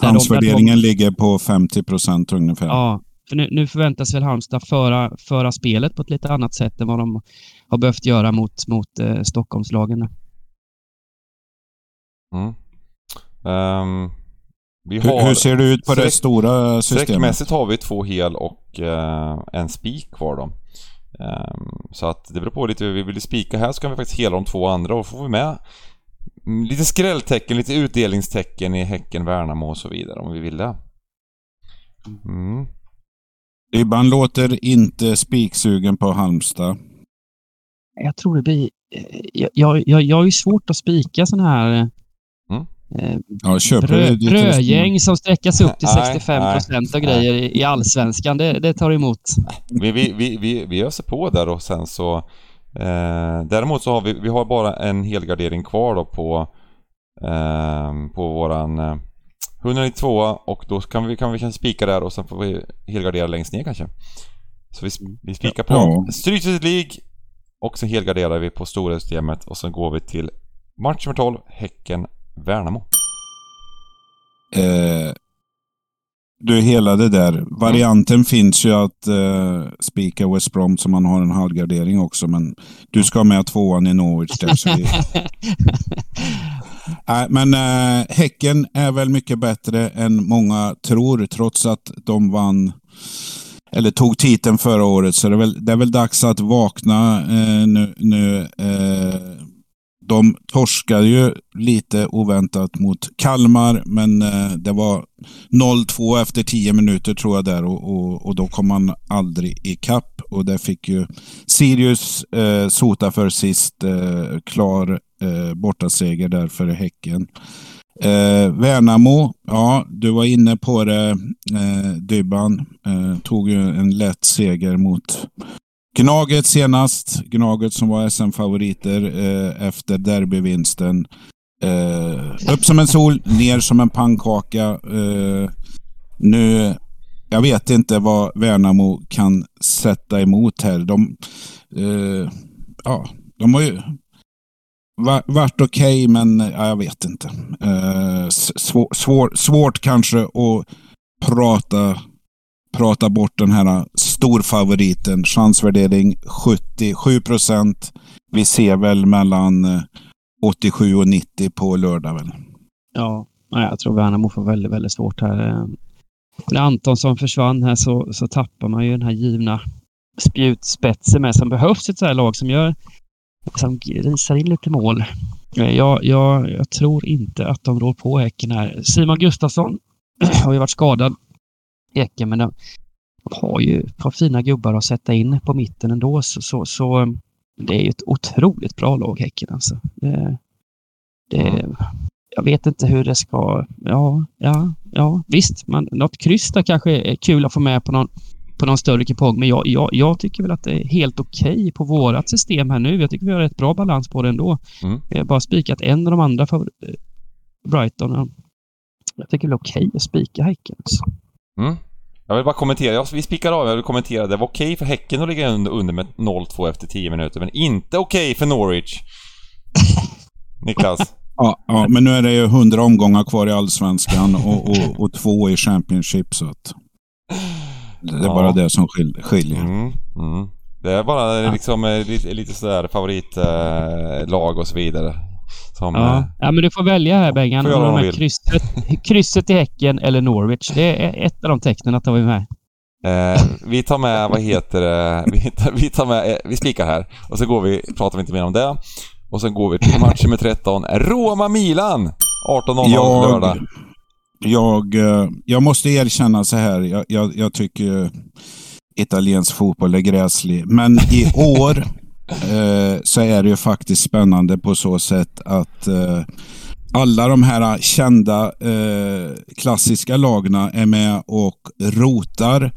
Chansvärderingen ligger på 50 procent ungefär. Ja, för nu, nu förväntas väl Halmstad föra, föra spelet på ett lite annat sätt än vad de har behövt göra mot, mot eh, Stockholmslagen. Mm. Um, vi hur, har, hur ser det ut på det stora systemet? Sträckmässigt har vi två hel och uh, en spik kvar då. Um, så att det beror på lite hur vi vill spika här så kan vi faktiskt hela de två andra och får vi med lite skrälltecken, lite utdelningstecken i Häcken, Värnamo och så vidare om vi vill det. Mm. Ibland låter inte spiksugen på Halmstad. Jag tror det blir... Jag, jag, jag, jag har ju svårt att spika sådana här Mm. eh, Ja, köper brö, brödgäng som sträckas upp till Nej, 65 procent och grejer i, i allsvenskan. Det, det tar emot. Vi, vi, vi, vi, vi öser på där och sen så eh, Däremot så har vi, vi har bara en helgardering kvar då på eh, På våran eh, 192 och då kan vi, kan vi kanske spika där och sen får vi helgardera längst ner kanske. Så vi, vi spikar på Ja. Strykhuset League och sen helgarderar vi på stora systemet och sen går vi till match nummer 12, Häcken-Värnamo. Eh, du, hela det där. Varianten finns ju att eh, spika West Brom så man har en halvgardering också, men du ska med tvåan i Norwich där. Så vi... Nej, men eh, Häcken är väl mycket bättre än många tror, trots att de vann eller tog titeln förra året. Så det är väl, det är väl dags att vakna eh, nu. nu eh, de torskade ju lite oväntat mot Kalmar, men eh, det var 0-2 efter 10 minuter tror jag där och, och, och då kom man aldrig ikapp. Och det fick ju Sirius eh, sota för sist. Eh, klar eh, bortaseger där för Häcken. Eh, Värnamo, ja du var inne på det eh, Dybban. Eh, tog ju en lätt seger mot Gnaget senast. Gnaget som var SM-favoriter eh, efter derbyvinsten. Eh, upp som en sol, ner som en pannkaka. Eh, nu, jag vet inte vad Värnamo kan sätta emot här. De, eh, ja, de har ju varit okej, men ja, jag vet inte. Eh, svår, svår, svårt kanske att prata prata bort den här storfavoriten. Chansvärdering 77 procent. Vi ser väl mellan eh, 87 och 90 på lördag väl. Ja, jag tror Värnamo får väldigt, väldigt svårt här. Eh. När Antonsson försvann här så, så tappar man ju den här givna spjutspetsen med som behövs i ett så här lag som gör som grisar in lite mål. Eh, jag, jag, jag tror inte att de rår på Häcken här. Simon Gustafsson har ju varit skadad Häcken, men de, de har ju ett par fina gubbar att sätta in på mitten ändå. Så, så, så eh, det är ju ett otroligt bra lag, Häcken alltså. Det, det, jag vet inte hur det ska... Ja, ja, ja visst. Man, något kryss där kanske är kul att få med på någon, på någon större kupong. Men jag, jag, jag tycker väl att det är helt okej på vårat system här nu. Jag tycker vi har rätt bra balans på det ändå. Mm. Vi har bara spikat en av de andra för Brighton. Jag tycker det är okej att spika Häcken. Alltså. Mm. Jag vill bara kommentera, vi spikar av, jag vill kommentera. Det var okej för Häcken att ligga under, under med 0-2 efter 10 minuter, men inte okej för Norwich. Niklas? Ja, ja, men nu är det ju 100 omgångar kvar i Allsvenskan och, och, och två i Championship. Så att det är Ja. bara det som skil- skiljer. Mm, mm. Det är bara liksom eh, lite, lite sådär favoritlag eh, och så vidare. Som, Ja. eh, ja, men du får välja här Bengan. Får de här krysset, krysset i Häcken eller Norwich. Det är ett av de tecknen att ta med. eh, vi tar med, vad heter det, vi tar, vi tar med, eh, vi spikar här och så går vi, pratar vi inte mer om det. Och sen går vi till match nummer 13, Roma-Milan! 18.00 lördag. Jag, jag, eh, jag måste erkänna så här. Jag, jag, jag tycker italiensk fotboll är gräslig. Men i år eh, så är det ju faktiskt spännande på så sätt att eh, alla de här kända eh, klassiska lagna är med och rotar.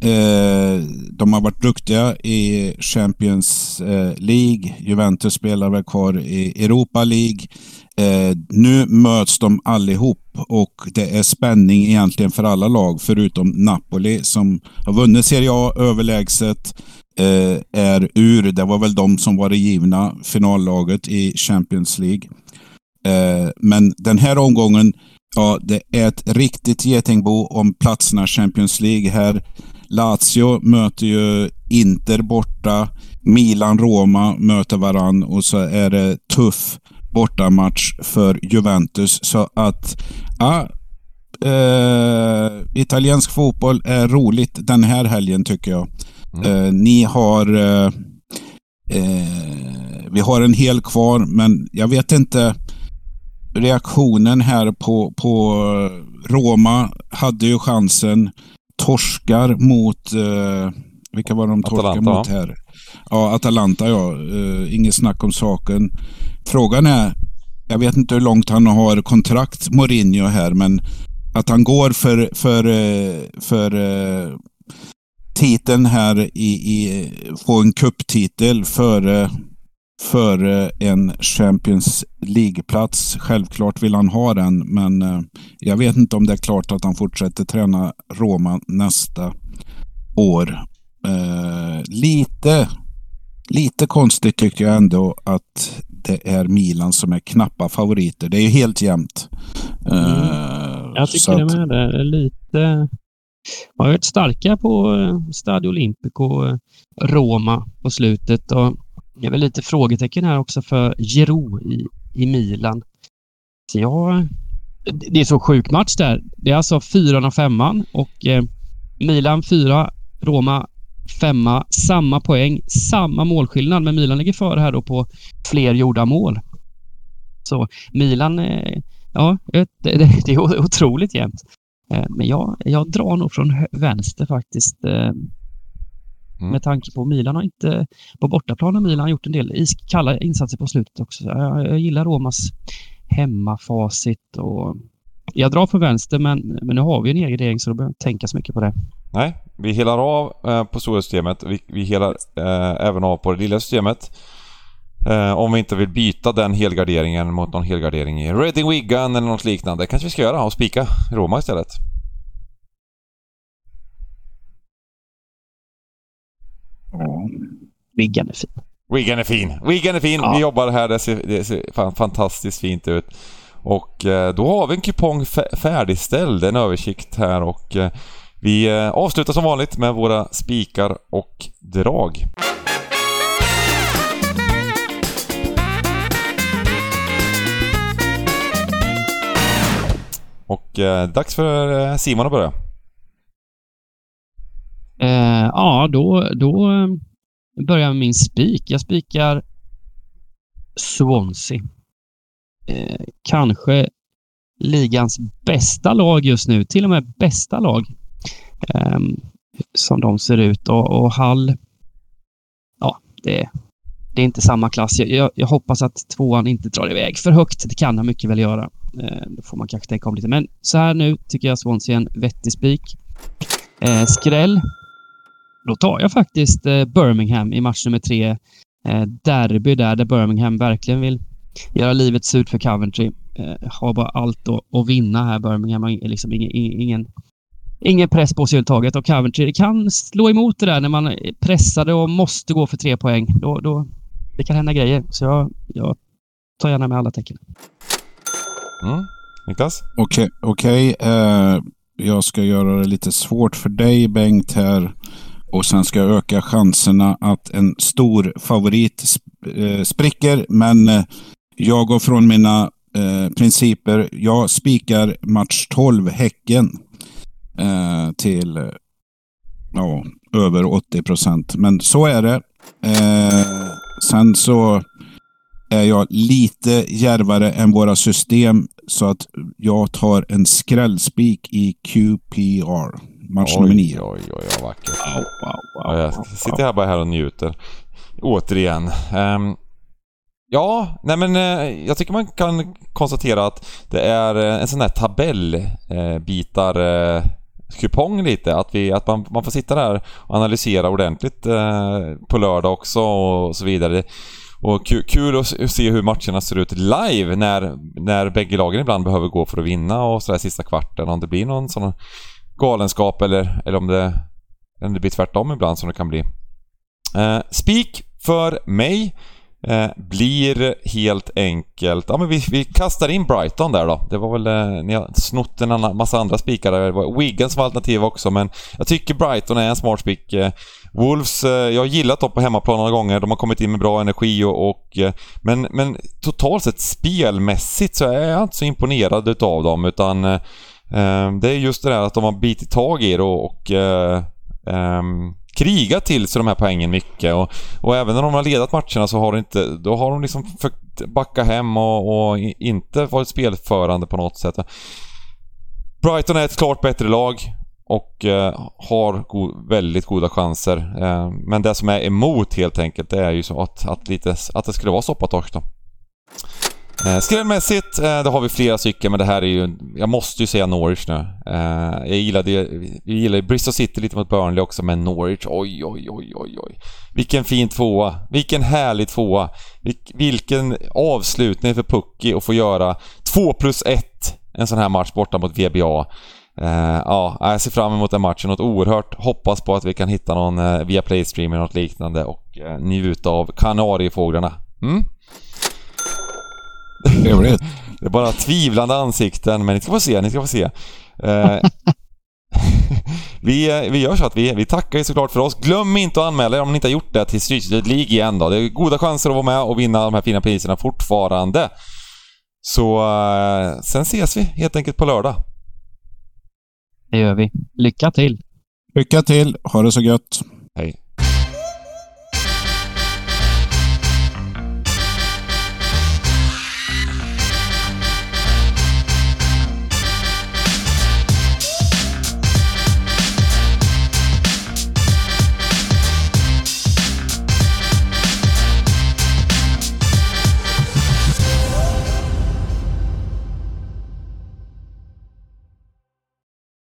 Eh, de har varit duktiga i Champions eh, League. Juventus spelar väl kvar i Europa League. Eh, nu möts de allihop och det är spänning egentligen för alla lag förutom Napoli som har vunnit Serie A överlägset. Eh, är ur. Det var väl de som var det givna finallaget i Champions League. Eh, men den här omgången, ja, det är ett riktigt getingbo om platserna Champions League här. Lazio möter ju Inter borta. Milan-Roma möter varann och så är det tuff bortamatch för Juventus. Så att, ja, eh, italiensk fotboll är roligt den här helgen tycker jag. Mm. Eh, ni har, eh, eh, vi har en hel kvar, men jag vet inte reaktionen här på, på Roma hade ju chansen. Torskar mot, eh, vilka var de torskar Atalanta. mot här? Ja, Atalanta ja. Uh, inget snack om saken. Frågan är, jag vet inte hur långt han har kontrakt, Mourinho här, men att han går för, för, för uh, titeln här i, i få en kupptitel före före en Champions League-plats. Självklart vill han ha den, men jag vet inte om det är klart att han fortsätter träna Roma nästa år. Eh, lite Lite konstigt tycker jag ändå att det är Milan som är knappa favoriter. Det är ju helt jämnt. Mm. Uh, jag tycker det med. Det är lite... De har varit starka på eh, Stadio Olimpico, eh, Roma på slutet och det är väl lite frågetecken här också för Giroud i, i Milan. Så jag, det är så sjuk match där. Det är alltså fyran och femman och eh, Milan fyra, Roma femma, samma poäng, samma målskillnad, men Milan ligger före här då på fler gjorda mål. Så Milan, eh, ja, det, det är otroligt jämnt. Eh, men jag, jag drar nog från vänster faktiskt. Eh, mm. Med tanke på Milan har inte, på bortaplan har Milan gjort en del iskalla insatser på slutet också. Jag, jag gillar Romas hemmafacit och jag drar från vänster men, men nu har vi en egen regering så då behöver jag inte tänka så mycket på det. Nej, vi helar av eh, på stora systemet. Vi, vi helar eh, även av på det lilla systemet. Eh, om vi inte vill byta den helgarderingen mot någon helgardering i Reading Wigan eller något liknande. kanske vi ska göra och spika Roma istället. Ja, Wigan är fin. Wigan är fin. Wigan är fin. Ja. Vi jobbar här. Det ser, det ser fantastiskt fint ut. Och eh, då har vi en kupong färdigställd, en översikt här och eh, vi eh, avslutar som vanligt med våra spikar och drag. Och eh, dags för eh, Simon att börja. Eh, ja, då, då eh, börjar jag med min spik. Jag spikar Swansea. Eh, kanske ligans bästa lag just nu, till och med bästa lag. Eh, som de ser ut och, och Hall, ja, det, det är inte samma klass. Jag, jag, jag, hoppas att tvåan inte drar iväg för högt. Det kan han mycket väl göra. Eh, då får man kanske tänka om lite. Men så här nu tycker jag Swansea är en vettig spik. Eh, skräll. Då tar jag faktiskt eh, Birmingham i match nummer tre. Eh, derby där, där Birmingham verkligen vill göra livet surt för Coventry. Eh, har bara allt att, att vinna här. Birmingham har liksom ingen, ingen ingen press på sig överhuvudtaget och Coventry kan slå emot det där när man är pressade och måste gå för tre poäng. Då, då, det kan hända grejer. Så jag, jag tar gärna med alla tecken. Mm. Niklas? Okej, okay, okay. Uh, jag ska göra det lite svårt för dig Bengt här. Och sen ska jag öka chanserna att en stor favorit sp uh, spricker. Men uh, jag går från mina principer. Jag spikar match 12, Häcken eh, till ja, över 80 procent. Men så är det. Eh, sen så är jag lite järvare än våra system så att jag tar en skrällspik i QPR. Match oj, nummer nio. Oj, oj, oj, vackert. Wow, wow, wow, jag sitter här bara här och njuter. återigen. Um, ja, nej men uh, jag tycker man kan konstatera att det är en sån här tabellbitar uh, kupong lite. Att, vi, att man, man får sitta där och analysera ordentligt eh, på lördag också och så vidare. Och kul, kul att se hur matcherna ser ut live när, när bägge lagen ibland behöver gå för att vinna och sådär sista kvarten. Om det blir någon sån galenskap eller, eller om, det, om det blir tvärtom ibland som det kan bli. Eh, Spik för mig eh, blir helt enkelt... Ja men vi, vi kastar in Brighton där då. Det var väl... Eh, ni har snott en annan, massa andra spikar där. Det var Wigan som var alternativ också men jag tycker Brighton är en smart spik. Eh, Wolves, eh, jag har gillat dem på hemmaplan några gånger. De har kommit in med bra energi och... och eh, men, men totalt sett spelmässigt så är jag inte så imponerad utav dem utan... Eh, eh det är just det där att de har bitit tag i det och... och eh, ehm, krigat till sig de här poängen mycket och, och även när de har ledat matcherna så har de inte, då har de liksom försökt backa hem och, och inte varit spelförande på något sätt. Brighton är ett klart bättre lag och eh, har go väldigt goda chanser. Eh, men det som är emot helt enkelt det är ju så att, att, lite, att det skulle vara soppatorsk då. Eh, skrällmässigt, eh, då har vi flera stycken, men det här är ju... Jag måste ju säga Norwich nu. Eh, jag gillade jag gillade Bristol City lite mot Burnley också, men Norwich, oj, oj, oj, oj, oj. Vilken fin tvåa. Vilken härlig tvåa. Vilken avslutning för Pucky att få göra 2 plus 1 en sån här match borta mot VBA. Eh, ja, jag ser fram emot den matchen något oerhört. Hoppas på att vi kan hitta någon eh, via Playstream eller något liknande och eh, njuta av Kanariefåglarna. Mm? Trevligt. Det är bara tvivlande ansikten, men ni ska få se, ni ska få se. Eh, vi, vi gör så att vi, vi tackar ju såklart för oss. Glöm inte att anmäla er om ni inte har gjort det till Street League igen då. Det är goda chanser att vara med och vinna de här fina priserna fortfarande. Så eh, sen ses vi helt enkelt på lördag. Det gör vi. Lycka till! Lycka till! Ha det så gött! Hej!